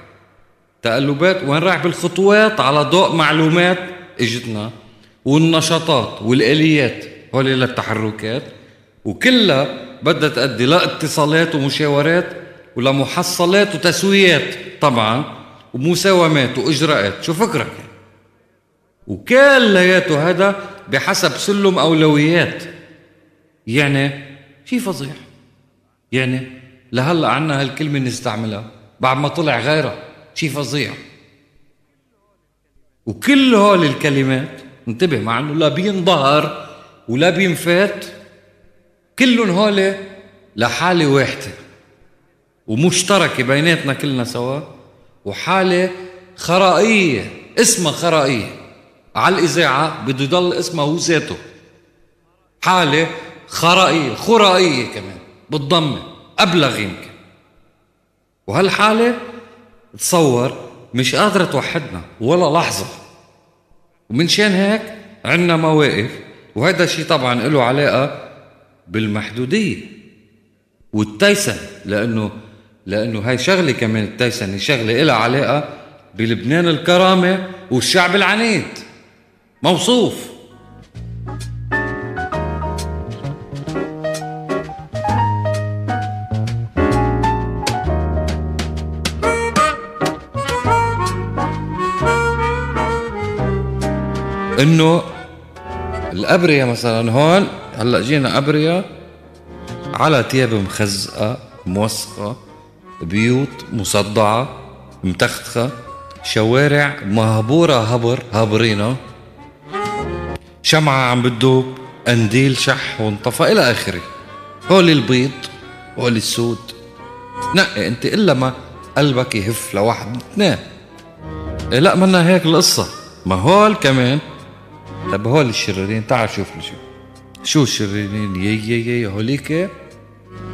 تقلبات وين رايح بالخطوات؟ على ضوء معلومات إجتنا والنشاطات والآليات هول للتحركات. وكلها بدها تؤدي لاتصالات ومشاورات ولمحصلات وتسويات طبعا ومساومات وإجراءات. شو فكرك؟ وكلياته هذا بحسب سلم أولويات. يعني شي فظيع يعني لهلأ عنا هالكلمة نستعملها بعد ما طلع غيرها. شي فظيع. وكل هول الكلمات انتبه مع إنه لا بينظهر ولا بينفات كلهم هول لحالة واحدة ومشتركة بيناتنا كلنا سوا وحالة خرائية اسمها خرائية. على الإذاعة بده يضل اسمها هو ذاته. حالة خرائية خرائية كمان بالضمة أبلغ يمكن. وهالحالة تصور مش قادرة توحدنا ولا لحظة. ومن شان هيك عندنا مواقف وهذا الشيء طبعا له علاقة بالمحدودية والتيسن لأنه لأنه هاي شغلة كمان التيسن شغلة لها علاقة بلبنان الكرامة والشعب العنيد. موصوف. إنه الأبرية مثلا هون هلأ جينا أبرية على تياب مخزقة موسخه بيوت مصدعة متختخه شوارع مهبورة هبر هابرينا شمعة عم بتدوب قنديل شح وانطفى إلى آخره. هول البيض هول السود. نقي أنت إلا ما قلبك يهف لواحد اثنين إيه لأ منا هيك القصة. ما هول كمان طب هول الشريرين تعال شوف شو. شو الشريرين؟ يي يي يي هوليك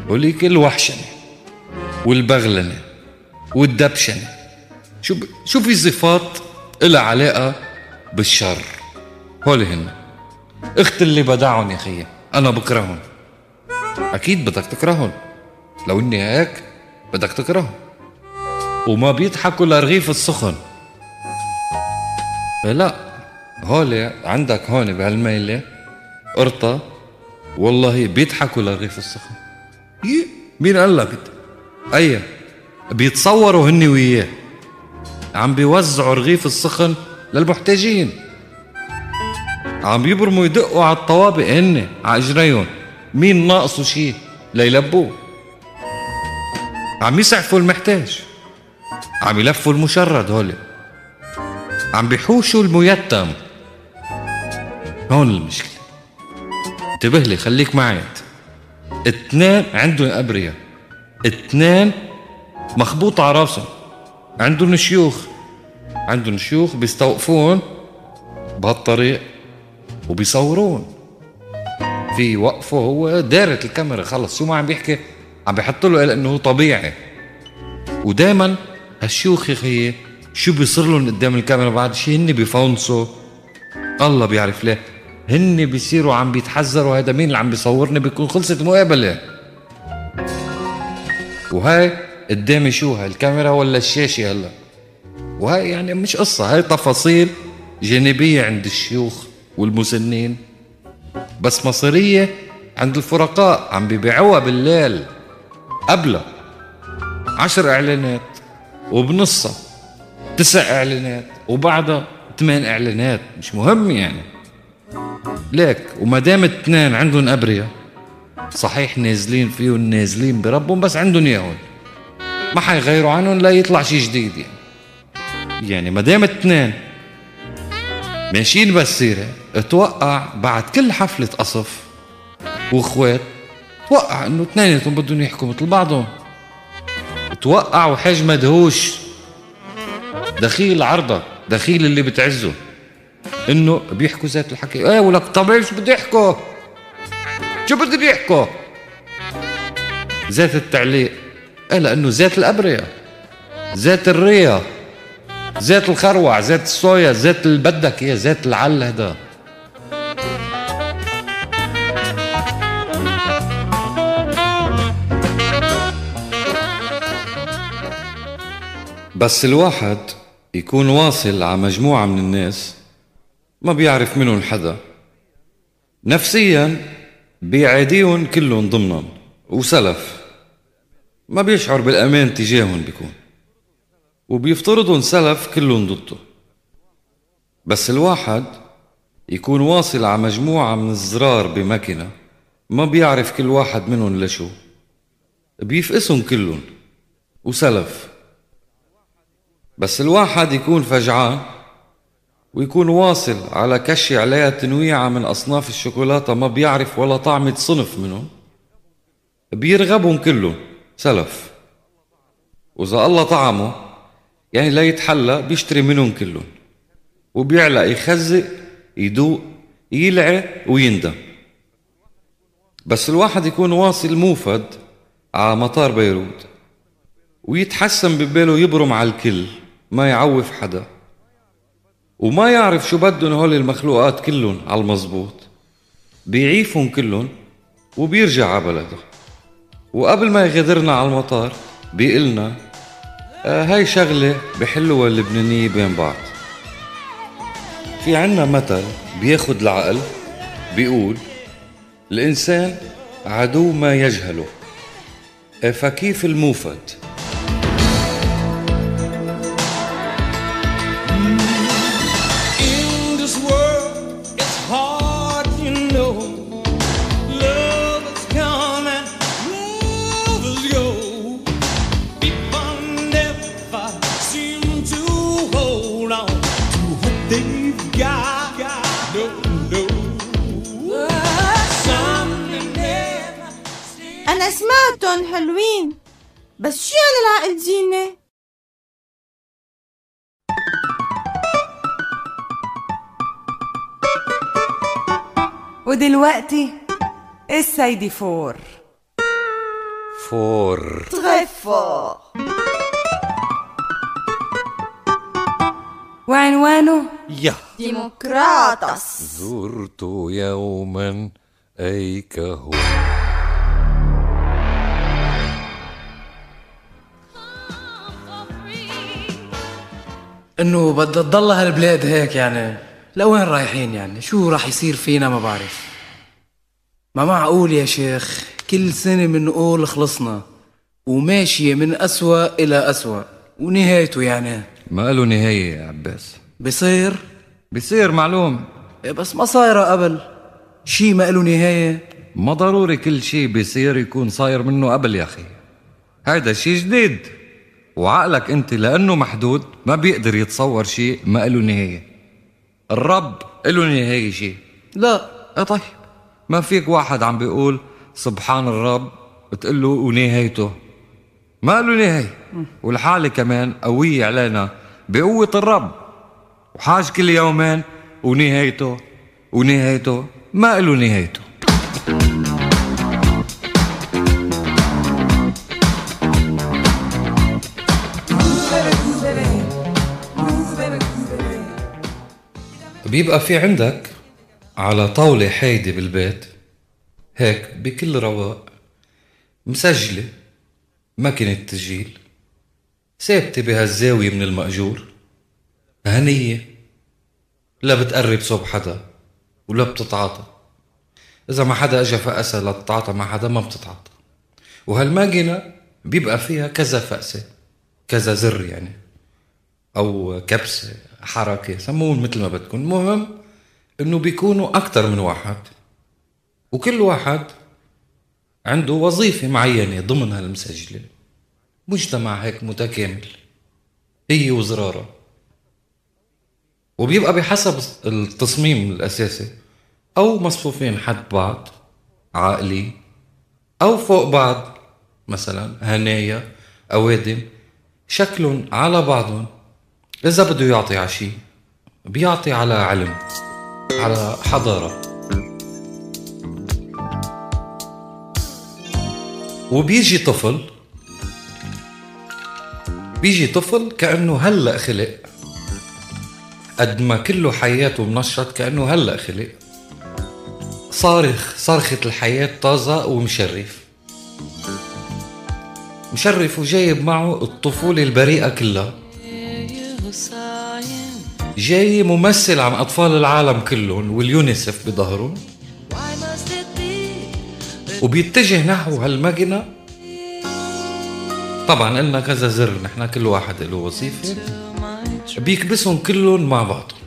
هوليك الوحشنة والبغلنة والدبشنة. شو ب... شو في صفات إلها علاقة بالشر؟ هول هن. اخت اللي بدعهم يا خيي أنا بكرههم. أكيد بدك تكرههم. لو إني هيك بدك تكرههم. وما بيضحكوا لرغيف السخن. إيه لا. هول عندك هون بهالميلة قرطة؟ والله بيضحكوا لرغيف السخن. يي مين قال لك؟ اي بيتصوروا هني وياه. عم بيوزعوا رغيف السخن للمحتاجين. عم يبرموا يدقوا على الطوابق هن على إجريهم. مين ناقصه شيء ليلبوه؟ عم يسعفوا المحتاج. عم يلفوا المشرد هول عم بيحوشوا الميتم. هون المشكلة. انتبه لي خليك معي اثنين عندهم أبرياء. اثنين مخبوط على راسهم. عندهم شيوخ. عندهم شيوخ بيستوقفون بهالطريق وبيصورون. في وقفه هو دارت الكاميرا. خلص شو ما عم بيحكي؟ عم بيحط له إنه هو طبيعي. ودائما هالشيوخ يا خيي شو بيصير لهم قدام الكاميرا بعد؟ شيء هن بيفونسوا. الله بيعرف ليه. هن بيصيروا عم بيتحذروا هذا مين اللي عم بيصورني؟ بيكون خلصت المقابله وهاي قدامي شو؟ هاي الكاميرا ولا الشاشة هلا؟ وهاي يعني مش قصة هاي تفاصيل جانبية عند الشيوخ والمسنين. بس مصيرية عند الفرقاء عم بيبيعوها بالليل. قبلها عشر إعلانات وبنصها تسع إعلانات وبعدها ثمان إعلانات. مش مهم يعني. ليك وما دام اثنين عندهم أبرياء صحيح نازلين فيهم نازلين بربهم بس عندهم إياهم. ما حيغيروا عنهم لا يطلع شيء جديد يعني. يعني ما دام اثنين ماشيين بالسيرة أتوقع بعد كل حفلة قصف واخوات توقع إنه اثنيناتهم بدهم يحكوا مثل بعضهم. توقع وحاج مدهوش دخيل عرضك دخيل اللي بتعزه. إنه بيحكوا ذات الحكي. إيه ولك طب شو بده يحكوا؟ شو بدهم يحكوا؟ ذات التعليق. إيه لأنه ذات الأبرياء ذات الريا ذات الخروع ذات الصويا ذات اللي بدك اياه ذات العل هذا. بس الواحد يكون واصل على مجموعة من الناس ما بيعرف منهم حدا. نفسيا بيعاديهم كلهم ضمنا. وسلف. ما بيشعر بالأمان تجاههم بيكون. وبيفترضهم سلف كلهم ضده. بس الواحد يكون واصل على مجموعة من الزرار بمكنة ما بيعرف كل واحد منهم لشو. بيفقسهم كلهم. وسلف. بس الواحد يكون فجعان ويكون واصل على كشي عليها تنويعة من أصناف الشوكولاتة ما بيعرف ولا طعمة صنف منهم بيرغبهم كلهم سلف. وإذا الله طعمه يعني لا يتحلى بيشتري منهم كلهم. وبيعلق يخزق يدوق يلعى ويندم. بس الواحد يكون واصل موفد على مطار بيروت ويتحسن بباله يبرم على الكل ما يعوف حدا. وما يعرف شو بدهم هول المخلوقات كلهم على المزبوط بيعيفهم كلهم وبيرجع على بلده. وقبل ما يغادرنا على المطار بيقلنا آه هاي شغلة بحلوها اللبنانية بين بعض. في عنا مثل بياخد العقل بيقول الإنسان عدو ما يجهله. آه فكيف الموفد؟ سمعتهم حلوين. بس شو يعني العقل زينة؟ ودلوقتي السيدي فور؟ فور. تغفى وعنوانه يا. ديمقراطس زرت يوما أيكه إنه بدها تضل هالبلاد هيك يعني. لوين رايحين يعني؟ شو راح يصير فينا ما بعرف. ما معقول يا شيخ؟ كل سنة بنقول خلصنا وماشية من أسوأ إلى أسوأ ونهايته يعني. ما له نهاية يا عباس. بصير؟ بصير معلوم. إيه بس ما صايرة قبل. شي ما له نهاية. ما ضروري كل شيء بيصير يكون صاير منه قبل يا أخي. هيدا شيء جديد. وعقلك أنت لأنه محدود ما بيقدر يتصور شيء ما له نهاية. الرب له نهاية شيء. لا آه طيب. ما فيك واحد عم بيقول سبحان الرب بتقول له ونهايته. ما له نهاية. والحالة كمان قوية علينا بقوة الرب. وحاج كل يومين ونهايته ونهايته ما له نهايته. بيبقى في عندك على طاولة حايدة بالبيت هيك بكل رواق مسجلة ماكينة تسجيل ثابتة بهالزاوية من المأجور هنية لا بتقرب صوب حدا ولا بتتعاطى. إذا ما حدا أجا فقسة لتتعاطى مع حدا ما بتتعاطى. وهالماكينة بيبقى فيها كذا فقسة كذا زر يعني أو كبسة حركة سموهم مثل ما بدكم. المهم إنه بيكونوا أكتر من واحد وكل واحد عنده وظيفة معينة ضمن هالمسجلة مجتمع هيك متكامل هي وزرارة. وبيبقى بحسب التصميم الأساسي أو مصفوفين حد بعض عائلي أو فوق بعض مثلا هنايا أوادم شكلهم على بعضهم إذا بده يعطي على شيء بيعطي على علم على حضارة. وبيجي طفل بيجي طفل كأنه هلأ خلق. قد ما كله حياته منشط كأنه هلأ خلق. صارخ صرخة الحياة طازة ومشرف. مشرف وجايب معه الطفولة البريئة كلها. جاي ممثل عن أطفال العالم كلهم واليونيسف بظهرهم. وبيتجه نحو هالمكنة طبعا قلنا كذا زر نحن كل واحد له وظيفة. بيكبسهم كلهم مع بعضهم.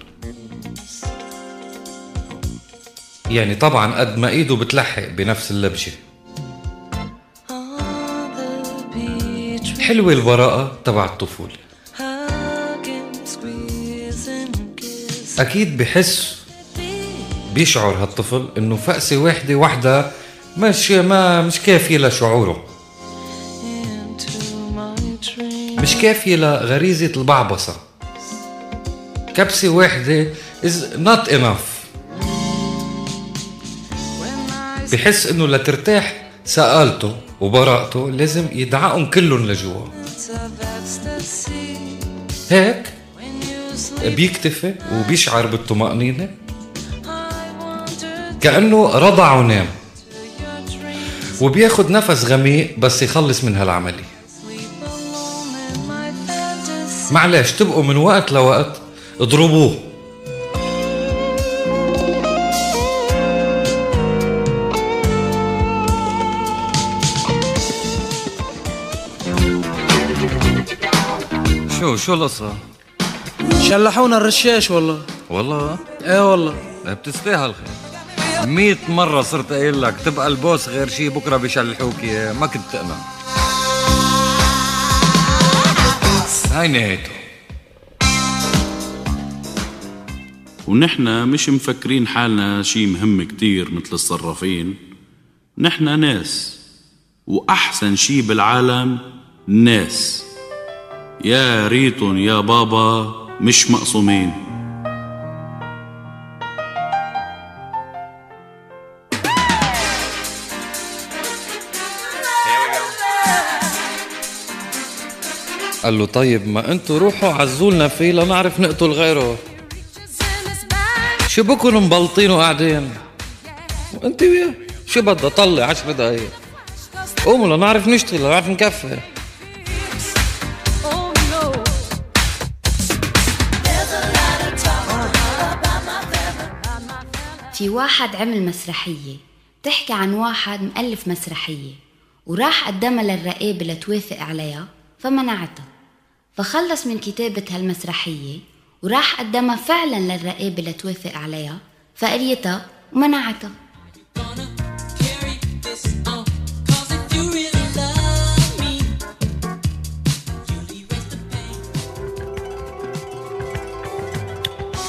يعني طبعا قد ما إيده بتلحق بنفس اللبجة حلوة البراءة تبع الطفولة. أكيد بحس بيشعر هالطفل إنه فأسة واحدة واحدة مش ما مش كافية لشعوره. مش كافية لغريزة البعبصة. كبسة واحدة is not enough. بحس إنه لترتاح سآلته وبراءته لازم يدعقهم كلهم لجوا. هيك؟ بيكتفي وبيشعر بالطمأنينة. كأنه رضع ونام. وبياخد نفس غميق بس يخلص من هالعملية. معلش تبقوا من وقت لوقت اضربوه. شو شو القصة؟ شلحونا الرشاش والله. والله؟ إيه والله. بتستاهل خير مية مرة صرت قايل لك تبقى البوس غير شي بكرة بيشلحوك. إياه، ما كنت تقنع هاي نهايته. ونحن مش مفكرين حالنا شي مهم كتير مثل الصرافين. نحن ناس وأحسن شي بالعالم ناس. يا ريتن يا بابا مش مقسومين. قال له طيب ما أنتوا روحوا عزولنا فيه لنعرف نقتل غيره. شو بكون مبلطين وقاعدين؟ وانت وياه؟ شو بدها؟ طلع عشر دقايق. قوموا لنعرف نشتغل لنعرف نكفي. في واحد عمل مسرحية بتحكي عن واحد مؤلف مسرحية وراح قدمها للرقابة لتوافق عليها فمنعتها. فخلص من كتابة هالمسرحية وراح قدمها فعلا للرقابة لتوافق عليها فقريتها ومنعتها.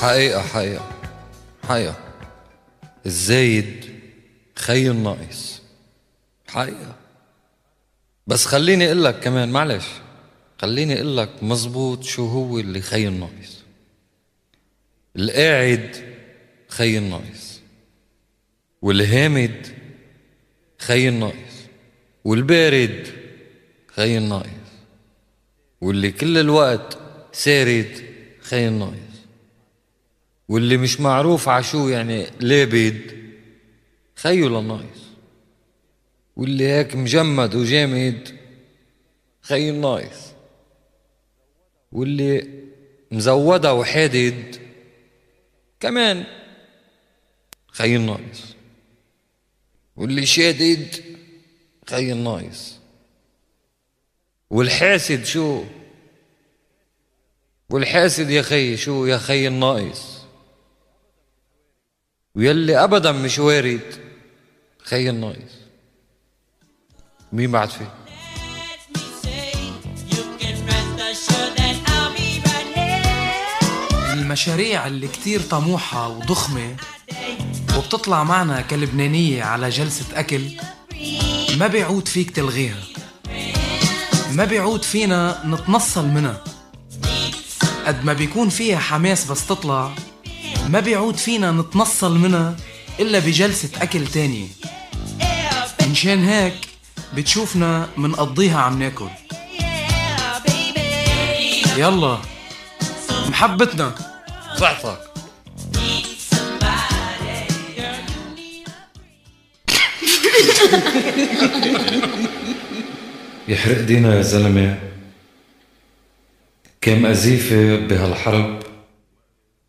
حقيقة حقيقة. حقيقة. الزايد خي الناقص حقيقة. بس خليني أقول لك كمان معلش خليني أقول لك مزبوط شو هو اللي خي الناقص القاعد خي الناقص والهامد خي الناقص والبارد خي الناقص واللي كل الوقت سارد خي الناقص واللي مش معروف عشو يعني لابد خيو للناقص واللي هيك مجمد وجامد خي الناقص واللي مزودة وحادد كمان خي الناقص واللي شادد خي الناقص والحاسد شو؟ والحاسد يا خي شو يا خي الناقص ويلي ابدا مش وارد. خي الناقص مين بعد في المشاريع اللي كتير طموحة وضخمة وبتطلع معنا كلبنانية على جلسة أكل ما بيعود فيك تلغيها. ما بيعود فينا نتنصل منها. قد ما بيكون فيها حماس بس تطلع ما بيعود فينا نتنصل منها إلا بجلسة أكل تانية مشان هيك بتشوفنا منقضيها عم ناكل. يلا محبتنا. صحتك. يحرق دينا يا زلمة. كم أزيفة بهالحرب؟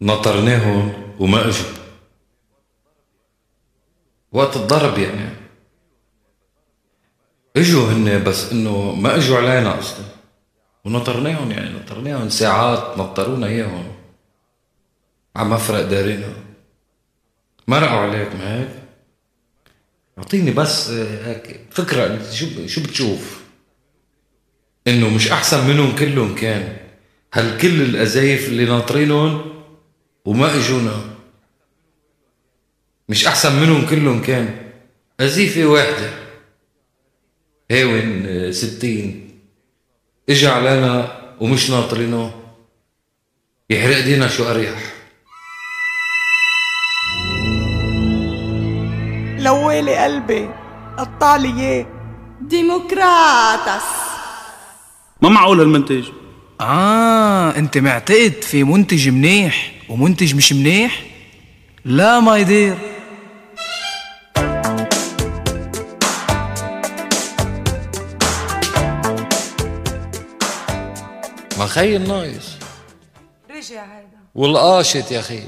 نطرناهم وما اجوا وقت الضرب يعني. إجوا هن بس إنه ما إجوا علينا أصلا. ونطرناهم يعني نطرناهم ساعات نطرونا إياهم. على مفرق دارنا مرقوا عليك ما هيك؟ أعطيني بس هيك فكرة شو شو بتشوف؟ إنه مش أحسن منهم كلهم كان. هل كل الأزايف اللي ناطرينهم وما إجونا. مش أحسن منهم كلهم كان. ازيفة واحدة. هاون ستين. اجى علينا ومش ناطرينه. يحرق دينا شو أريح. لوالي قلبي قطع لي إياه. ديمقراطس ما معقول هالمنتج. آه أنت معتقد في منتج منيح ومنتج مش منيح؟ لا ما يدير. ما خي النايس. رجع هيدا والقاشط يا أخي.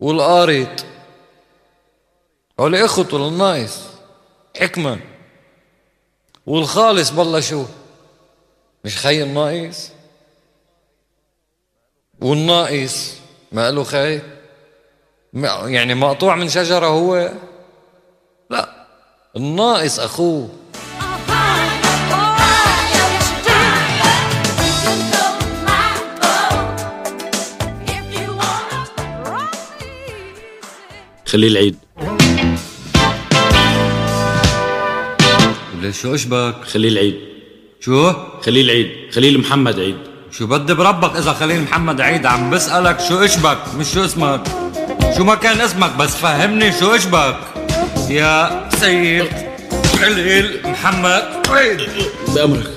والقارط. هول اخوته للنايس حكما والخالص بالله شو؟ مش خي الناقص والناقص ما له خي يعني مقطوع من شجرة هو؟ لا. الناقص أخوه. خليه العيد. ليش شو أشبك؟ خليه العيد. شو؟ خليه العيد خليل محمد عيد. شو بدي بربك إذا خليل محمد عيد عم بسألك شو اشبك مش شو اسمك. شو ما كان اسمك بس فهمني شو اشبك يا سيد خليل محمد عيد. بأمرك.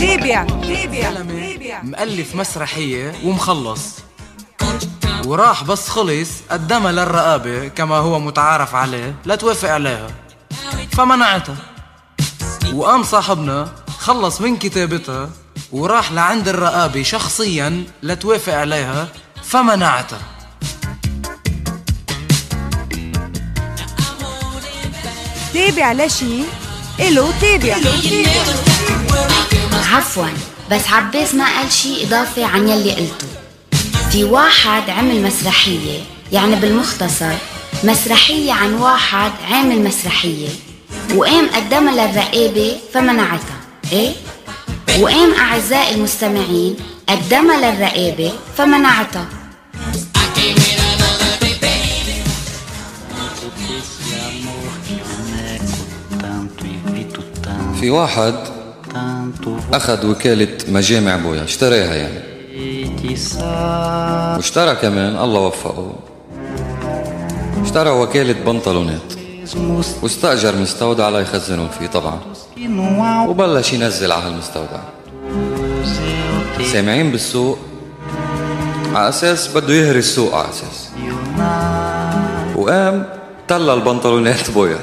تابع تابع مؤلف مسرحية ومخلص. وراح بس خلص قدمها للرقابة كما هو متعارف عليه لتوافق عليها. فمنعتها. وقام صاحبنا خلص من كتابتها وراح لعند الرقابة شخصيا لتوافق عليها فمنعتها. تابع لشي إلو تابع. عفوا بس عباس ما قال شي إضافة عن يلي قلته. في واحد عمل مسرحية يعني بالمختصر مسرحية عن واحد عامل مسرحية. وقام قدمها للرقابة فمنعتها إيه؟ وقام أعزائي المستمعين قدمها للرقابة فمنعتها. في واحد أخذ وكالة مجامع بويا اشتراها يعني. واشترى كمان الله وفقه. اشترى وكالة بنطلونات. واستأجر مستودع ليخزنهم فيه طبعا. وبلش ينزل على هالمستودع. سامعين بالسوق؟ على أساس بده يهري السوق على أساس. وقام طلع البنطلونات بويا.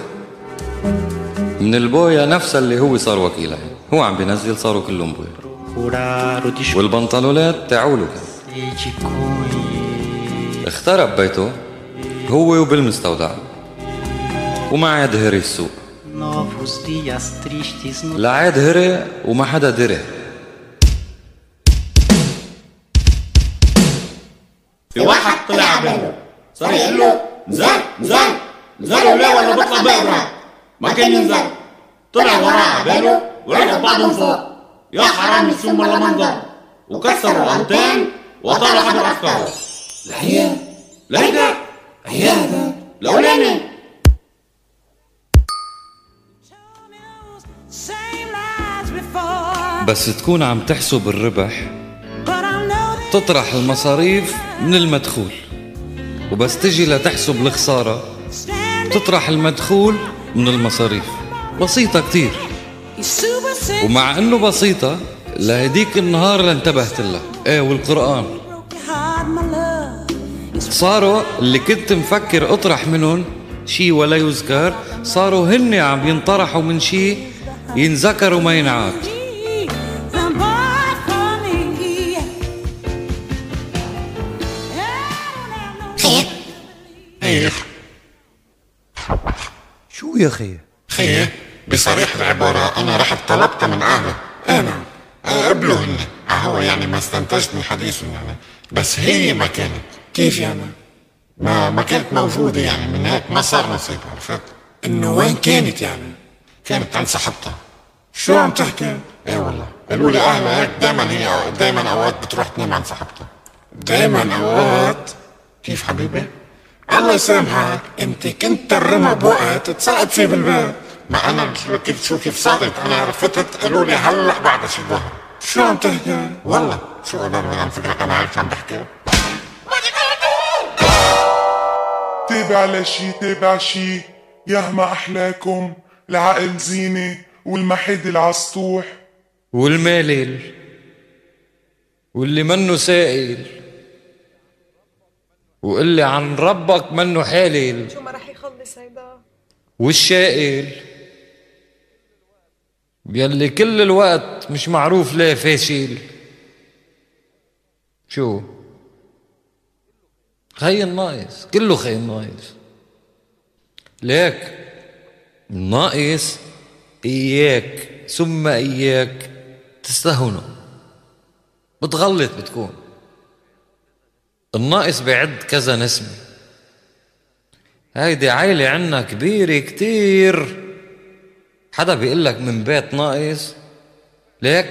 من البويا نفسها اللي هو صار وكيلها هو عم بينزل صاروا كلهم بويا. والبنطلونات تعولوا كان اخترب بيته هو وبالمستودع وما عاد هري السوق لا عاد هري وما حدا دري في واحد طلع باله صريح له نزل نزل نزلوا ليه ولا بطلع بقرا ما كان ينزل طلع وراه عباله ورجع بعضهم فوق. يا حرامي ثم ولا منظر وكسروا الأنتين وطلع حبر عسكر الحياة لهيدا عيادة الاولاني بس تكون عم تحسب الربح. تطرح المصاريف من المدخول. وبس تجي لتحسب الخسارة تطرح المدخول من المصاريف. بسيطة كتير. ومع إنه بسيطة لهديك النهار اللي انتبهت لها إيه والقرآن. صاروا اللي كنت مفكر أطرح منهم شي ولا يذكر صاروا هن عم ينطرحوا من شي ينذكر وما ينعاد. شو يا خي خير. بصريح العبارة أنا رحت طلبتها من أهله. أنا قبلوا هن هو يعني ما استنتجت من حديثهم يعني. بس هي ما كانت كيف يعني؟ ما ما كانت موجودة يعني. من هيك ما صار نصيب عرفت؟ إنه وين كانت يعني؟ كانت عند صاحبتها. شو عم تحكي؟ إيه والله. قالوا لي أهلها هيك دايما هي دايما أوقات بتروح تنام عند صاحبتها. دايما أوقات؟ كيف حبيبي؟ الله يسامحك أنت كنت ترمى بوقت تساعد فيه بالبيت. ما أنا شو كيف شو كيف صارت أنا عرفت قالوا لي هلأ بعد شي ظهر شو عم تحكي؟ والله. شو أنا عم فكرك أنا عارف شو عم بحكي. تابع لشي تابع شي. يهما أحلاكم العقل زينة والمحيد العسطوح والمالل واللي منه سائل. واللي عن ربك منه حالل شو ما رح يخلص هيدا. والشائل. يلي كل الوقت مش معروف ليه فاشل. شو؟ خي الناقص كله خي الناقص ليك؟ الناقص إياك ثم إياك. تستهونه. بتغلط بتكون. الناقص بيعد كذا نسمة. هيدي عيلة عنا كبيرة كتير. حدا بيقول لك من بيت ناقص؟ ليك؟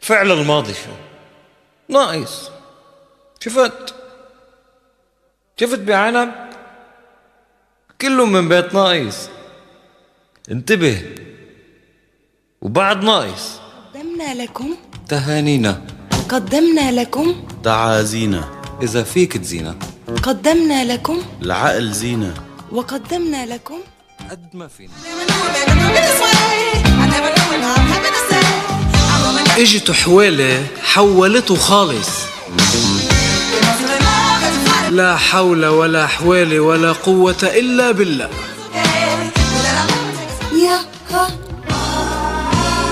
فعل الماضي شو؟ ناقص. شفت؟ شفت بعينك؟ كله من بيت ناقص. انتبه. وبعد ناقص. قدمنا لكم. تهانينا. قدمنا لكم. تعازينا. إذا فيك تزينا. قدمنا لكم. العقل زينة وقدمنا لكم. قد ما فينا. اجت حوالة حولته خالص. لا حول ولا حوال ولا قوة إلا بالله. يا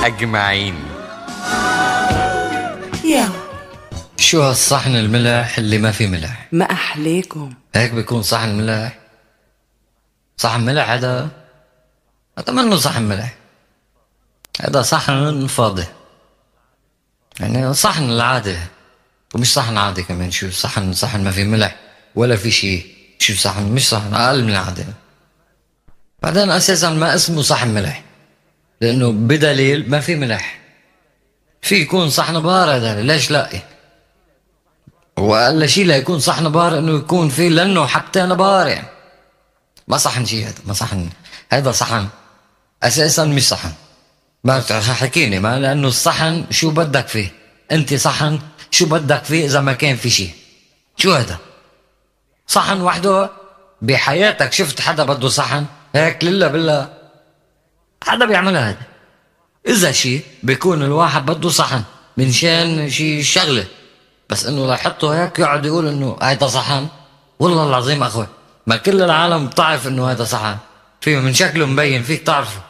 أجمعين. يا. شو هالصحن الملح اللي ما فيه ملح ما أحليكم. هيك بيكون صحن ملح صحن ملح هذا هذا منه صحن ملح هذا صحن فاضي. يعني صحن العادي ومش صحن عادي كمان شو صحن صحن ما في ملح ولا في شيء. شو صحن مش صحن أقل من العادي بعدين أساسا ما اسمه صحن ملح لأنه بدليل ما في ملح في يكون صحن بار هذا ليش لا؟ واقل شيء ليكون صحن بار إنه يكون في لأنه حبتين بار يعني ما صحن شيء هذا ما صحن. هذا صحن. أساسا مش صحن. ما حكيني ما لأنه الصحن شو بدك فيه؟ أنت صحن شو بدك فيه إذا ما كان في شيء شو هذا؟ صحن وحده؟ بحياتك شفت حدا بده صحن؟ هيك لله بالله. حدا بيعملها هذا. إذا شيء بيكون الواحد بده صحن من شان شيء شغلة. بس إنه لاحظته هيك يقعد يقول إنه هيدا صحن. والله العظيم أخوي. ما كل العالم بتعرف إنه هذا صحن. فيه من شكله مبين فيك تعرفه.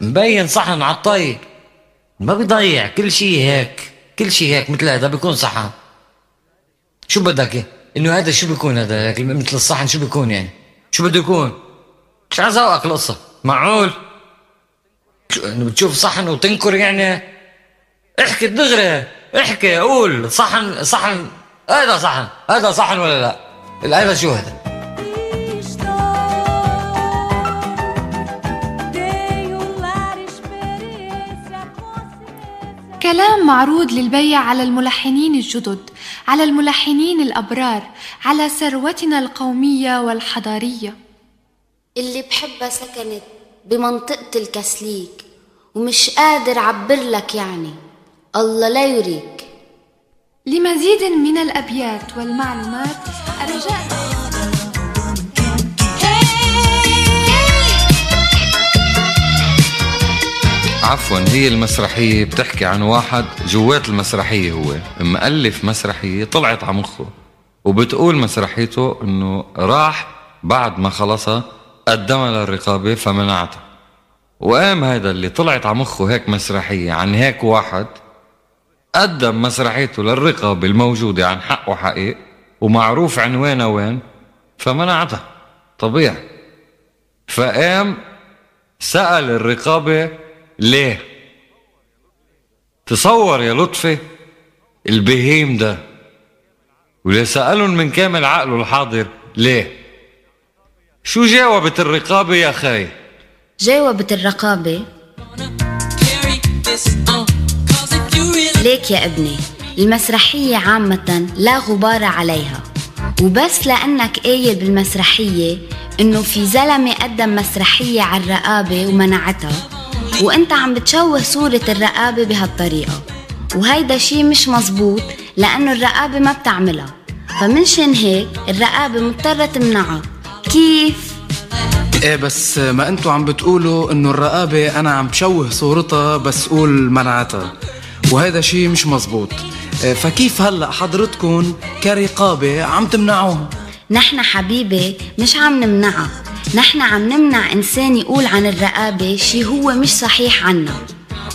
مبين صحن على الطي ما بيضيع. كل شيء هيك. كل شيء هيك مثل هذا بيكون صحن. شو بدك؟ إنه هذا شو بيكون هذا؟ مثل الصحن شو بيكون يعني؟ شو بده يكون؟ مش على ذوقك القصة. معقول؟ إنه بتشوف صحن وتنكر يعني؟ احكي دغري احكي قول. صحن صحن. هذا صحن. هذا صحن ولا لا؟ الآية شو هذا؟ كلام معروض للبيع على الملحنين الجدد على الملحنين الأبرار على ثروتنا القومية والحضارية. اللي بحبها سكنت بمنطقة الكسليك ومش قادر عبر لك يعني الله لا يريك. لمزيد من الأبيات والمعلومات الرجاء عفوا هي المسرحية بتحكي عن واحد جوات المسرحية هو مؤلف مسرحية طلعت على مخه وبتقول مسرحيته إنه راح بعد ما خلصها قدمها للرقابة فمنعتها. وقام هذا اللي طلعت على مخه هيك مسرحية عن هيك واحد قدم مسرحيته للرقابة الموجودة عن حق وحقيق ومعروف عنوانها وين فمنعتها. طبيعي. فقام سأل الرقابة ليه؟ تصور يا لطفي البهيم ده. وليه سألهم من كامل عقله الحاضر؟ ليه؟ شو جاوبت الرقابة يا خاي جاوبت الرقابة. ليك يا ابني المسرحية عامة لا غبار عليها. وبس لأنك قايل بالمسرحية إنه في زلمة قدم مسرحية على الرقابة ومنعتها. وانت عم بتشوه صورة الرقابة بهالطريقة. وهيدا شي مش مزبوط لأنه الرقابة ما بتعملها. فمنشان هيك الرقابة مضطرة تمنعها. كيف؟ إيه بس ما أنتوا عم بتقولوا إنه الرقابة أنا عم بشوه صورتها بس قول منعتها. وهذا شيء مش مزبوط. إيه، فكيف هلأ حضرتكم كرقابة عم تمنعوها؟ نحن حبيبي مش عم نمنعها. نحن عم نمنع إنسان يقول عن الرقابة شي هو مش صحيح عنا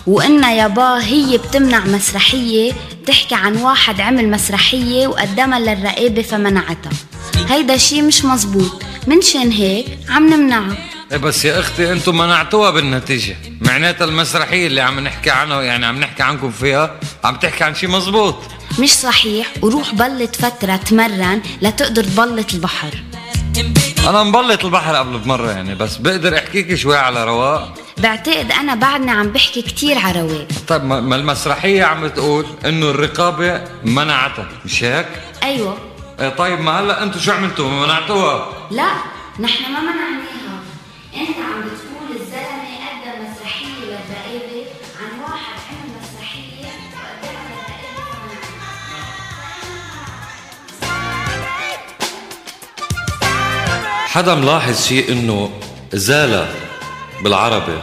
وإنها يابا هي بتمنع مسرحية بتحكي عن واحد عمل مسرحية وقدمها للرقابة فمنعتها. هيدا شي مش مزبوط. منشان هيك عم نمنعها إيه بس يا أختي أنتم منعتوها بالنتيجة. معناتها المسرحية اللي عم نحكي عنها يعني عم نحكي عنكم فيها عم تحكي عن شيء مزبوط. مش صحيح. وروح بلت فترة تمرن لتقدر تبلط البحر. أنا مبلط البحر قبل بمرة يعني بس بقدر احكيك شوي على رواق. بعتقد أنا بعدني عم بحكي كتير على رواق. طيب ما المسرحية عم تقول إنه الرقابة منعتها مش هيك؟ أيوة. إيه طيب ما هلأ أنتم شو عملتوا؟ منعتوها؟ لا نحن ما منعناها. أنت عم حدا ملاحظ شيء إنه زال بالعربي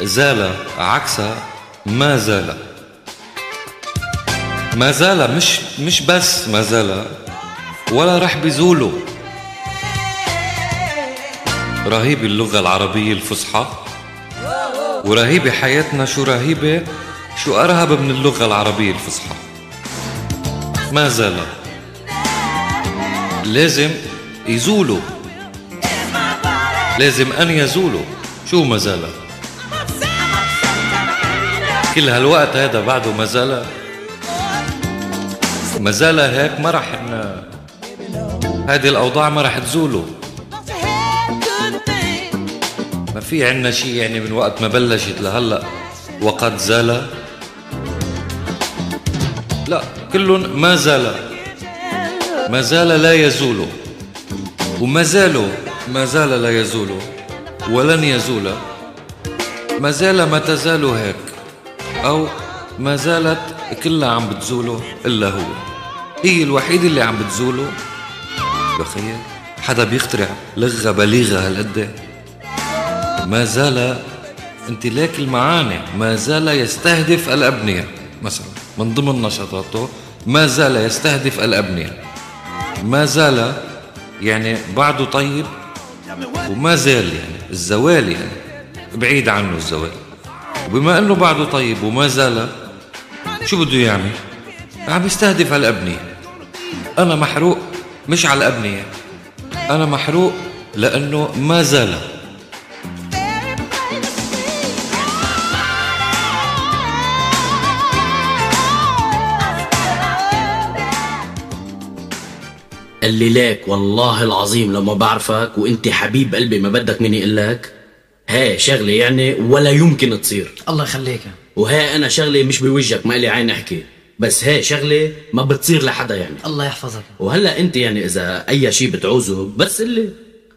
زال عكسها ما زال ما زال مش مش بس ما زال ولا رح بيزولوا. رهيب اللغة العربية الفصحى ورهيبة حياتنا شو رهيبة شو أرهب من اللغة العربية الفصحى. ما زال لازم يزولوا. لازم أن يزولوا. شو ما زال كل هالوقت هذا بعده ما زال ما زال هيك ما رح. هذه الأوضاع ما رح تزولوا. ما في عنا شيء يعني من وقت ما بلشت لهلأ وقد زال. لا كلهم ما زال. ما زال لا يزول وما زالوا. ما زال لا يزول ولن يزول. ما زال ما تزال هيك أو ما زالت كلها عم بتزوله إلا هو. هي الوحيدة اللي عم بتزوله. بخيل حدا بيخترع لغة بليغة هالقد. ما زال أنت ليك المعاني. ما زال يستهدف الأبنية. مثلا من ضمن نشاطاته ما زال يستهدف الأبنية. ما زال يعني بعده طيب وما زال يعني الزوال يعني بعيد عنه الزوال. وبما أنه بعده طيب وما زال شو بده يعمل؟ عم يستهدف على الأبنية أنا محروق مش على الأبنية أنا محروق لأنه ما زال. قال لي ليك والله العظيم لو ما بعرفك وانت حبيب قلبي ما بدك مني أقول لك هاي شغلة يعني ولا يمكن تصير. الله يخليك. وهي أنا شغلة مش بوجهك ما لي عين أحكي بس هي شغلة ما بتصير لحدا يعني. الله يحفظك. وهلأ أنت يعني إذا أي شيء بتعوزه بس اللي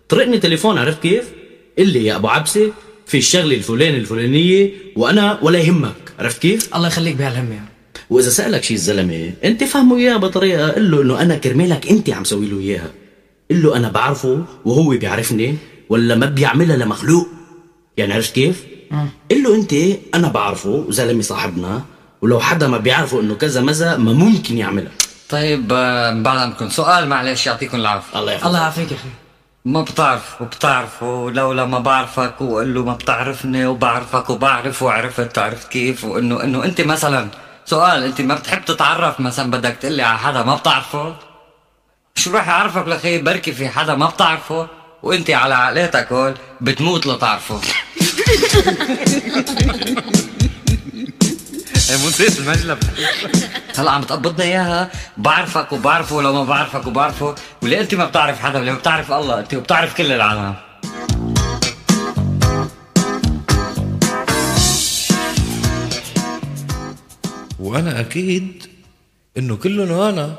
طرقني تليفون عرفت كيف؟ اللي يا أبو عبسة في الشغلة الفلانية الفلانية وأنا ولا يهمك عرفت كيف؟ الله يخليك بهالهم يعني وإذا سألك شي الزلمة أنت فهمه إياها بطريقة قل له إنه أنا كرمالك أنت عم سوي له إياها. قل له أنا بعرفه وهو بيعرفني ولا ما بيعملها لمخلوق. يعني عرفت كيف؟ قل له أنت أنا بعرفه زلمة صاحبنا ولو حدا ما بيعرفه إنه كذا مزا ما ممكن يعملها. طيب آه، بعد عنكم سؤال معلش يعطيكم العافية. الله الله يعافيك يا أخي. ما بتعرف وبتعرفه لولا ما بعرفك وقول له ما بتعرفني وبعرفك وبعرف وعرفت عرفت كيف وإنه إنه أنت مثلا سؤال انت ما بتحب تتعرف مثلا بدك تقول لي على حدا ما بتعرفه؟ شو راح يعرفك لخي بركي في حدا ما بتعرفه؟ وأنت على عقلاتك هول بتموت لتعرفه. موسيقى المجلب هلا عم تقبضنا إياها؟ بعرفك وبعرفه ولو ما بعرفك وبعرفه. وليه أنت ما بتعرف حدا؟ وليه ما بتعرف الله؟ أنت بتعرف كل العالم. وأنا أكيد إنه كلهم أنا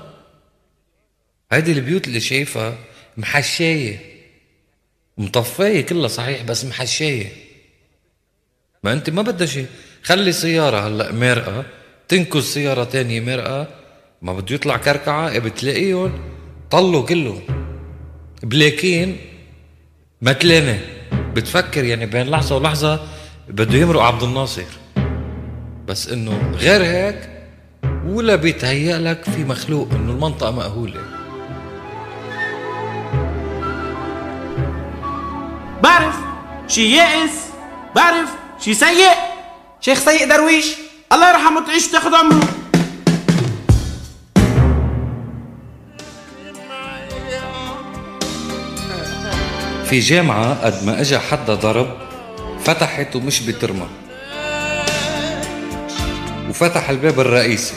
هيدي البيوت اللي شايفها محشايه مطفايه كلها صحيح بس محشايه ما أنت ما بدها شيء. خلي سيارة هلأ مرقة. تنكس سيارة تانية مرقة. ما بده يطلع كركعة بتلاقيهم طلوا كلهم. بلاكين. متلانه بتفكر يعني بين لحظة ولحظة بده يمرق عبد الناصر. بس إنه غير هيك ولا بيتهيأ لك في مخلوق إنه المنطقة مأهوله بعرف شي يائس بعرف شي سيء. شيخ سيء درويش الله يرحمه تعيش وتاخد عمره. في جامعة قد ما اجى حدا ضرب فتحت ومش بترمى. وفتح الباب الرئيسي.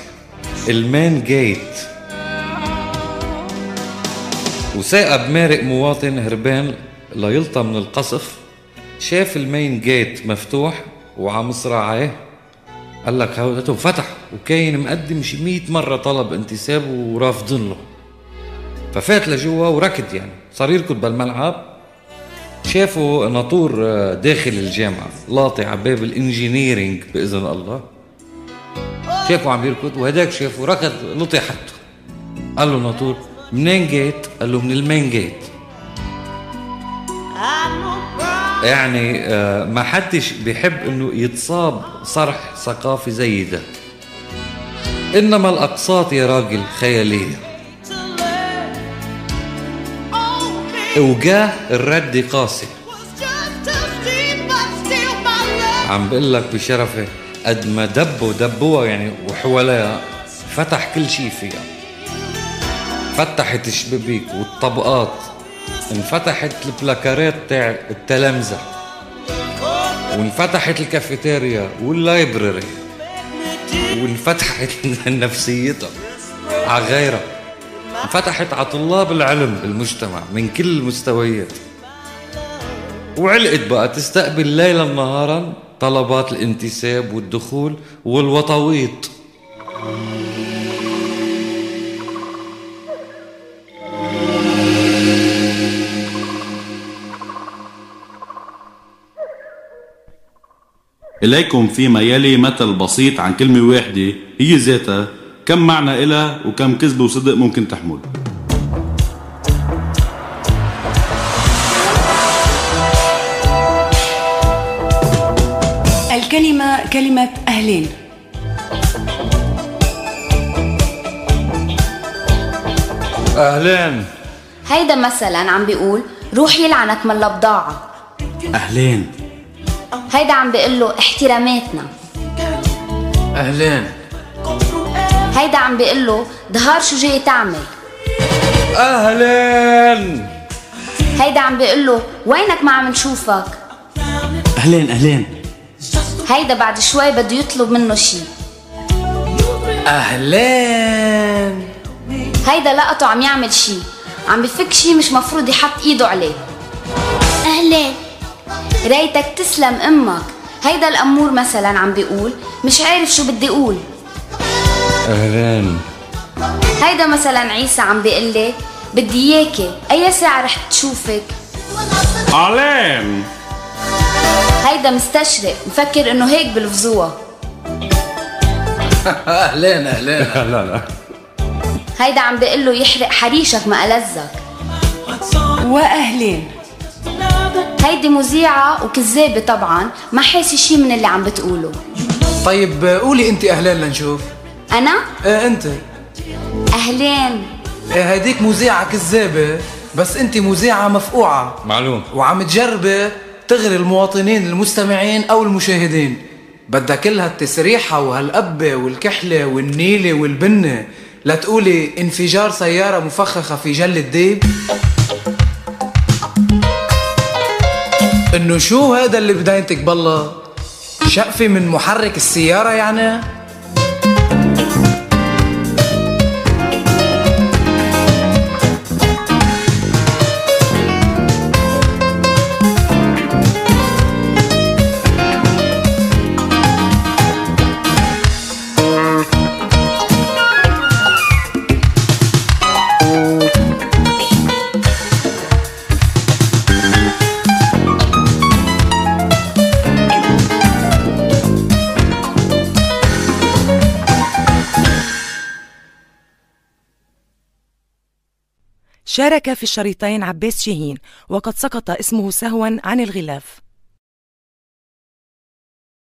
المين جيت. وثاقب مارق مواطن هربان ليلطى من القصف. شاف المين جيت مفتوح وعم مصراعيه قال لك هو فتح وكاين مقدم شي 100 مرة طلب انتساب ورافضين له. ففات لجوا وركض يعني صار يركض بالملعب شافوا ناطور داخل الجامعة لاطي على باب ال engineering بإذن الله. شافوا عم يركض وهداك شافه ركض لطي حتة قال له ناطور منين جيت؟ قال له من المين جيت. يعني آه، ما حدش بيحب إنه يتصاب صرح ثقافي زي ده. إنما الأقساط يا راجل خيالية. وجاه الرد قاسي. عم بقول لك بشرفه قد ما دبوا دبوها يعني وحواليها فتح كل شيء فيها. فتحت الشبابيك والطبقات انفتحت البلاكارات تاع التلامذة وانفتحت الكافيتيريا واللايبراري وانفتحت نفسيتها على غيرها. انفتحت على طلاب العلم بالمجتمع من كل المستويات وعلقت بقى تستقبل ليلا نهارا طلبات الانتساب والدخول والوطويط. إليكم فيما يلي مثل بسيط عن كلمة واحدة هي ذاتها كم معنى إلها وكم كذب وصدق ممكن تحمل. كلمة أهلين. أهلين. هيدا مثلا عم بيقول روح يلعنك من البضاعة أهلين. هيدا عم بيقول له احتراماتنا. أهلين. هيدا عم بيقول له ظهار شو جاي تعمل. أهلين. هيدا عم بيقول له وينك ما عم نشوفك. أهلين أهلين. هيدا بعد شوي بده يطلب منه شي. أهلين. هيدا لقطه عم يعمل شي. عم بفك شي مش مفروض يحط إيده عليه. أهلين. ريتك تسلم أمك. هيدا الأمور مثلا عم بيقول مش عارف شو بدي أقول. أهلين. هيدا مثلا عيسى عم بيقول لي بدي إياكي. أي ساعة رح تشوفك؟ علين هيدا مستشرق مفكر إنه هيك بلفظوها أهلين أهلين. لا لا. هيدا عم بيقول له يحرق حريشك ما ألزك وأهلين. هيدي مذيعة وكذابة طبعا ما حاسة شي من اللي عم بتقوله. طيب قولي انت أهلين لنشوف. أنا؟ إيه أنت. أهلين. إيه هديك مذيعة كذابة بس انت مذيعة مفقوعة. معلوم. وعم تجربي تغري المواطنين المستمعين أو المشاهدين. بدها كل هالتسريحة وهالقبة والكحلة والنيلة والبنة. لتقولي انفجار سيارة مفخخة في جل الديب. إنه شو هذا اللي بدايتك بالله؟ شقفة من محرك السيارة يعني؟ شارك في الشريطين عباس شاهين وقد سقط اسمه سهوا عن الغلاف.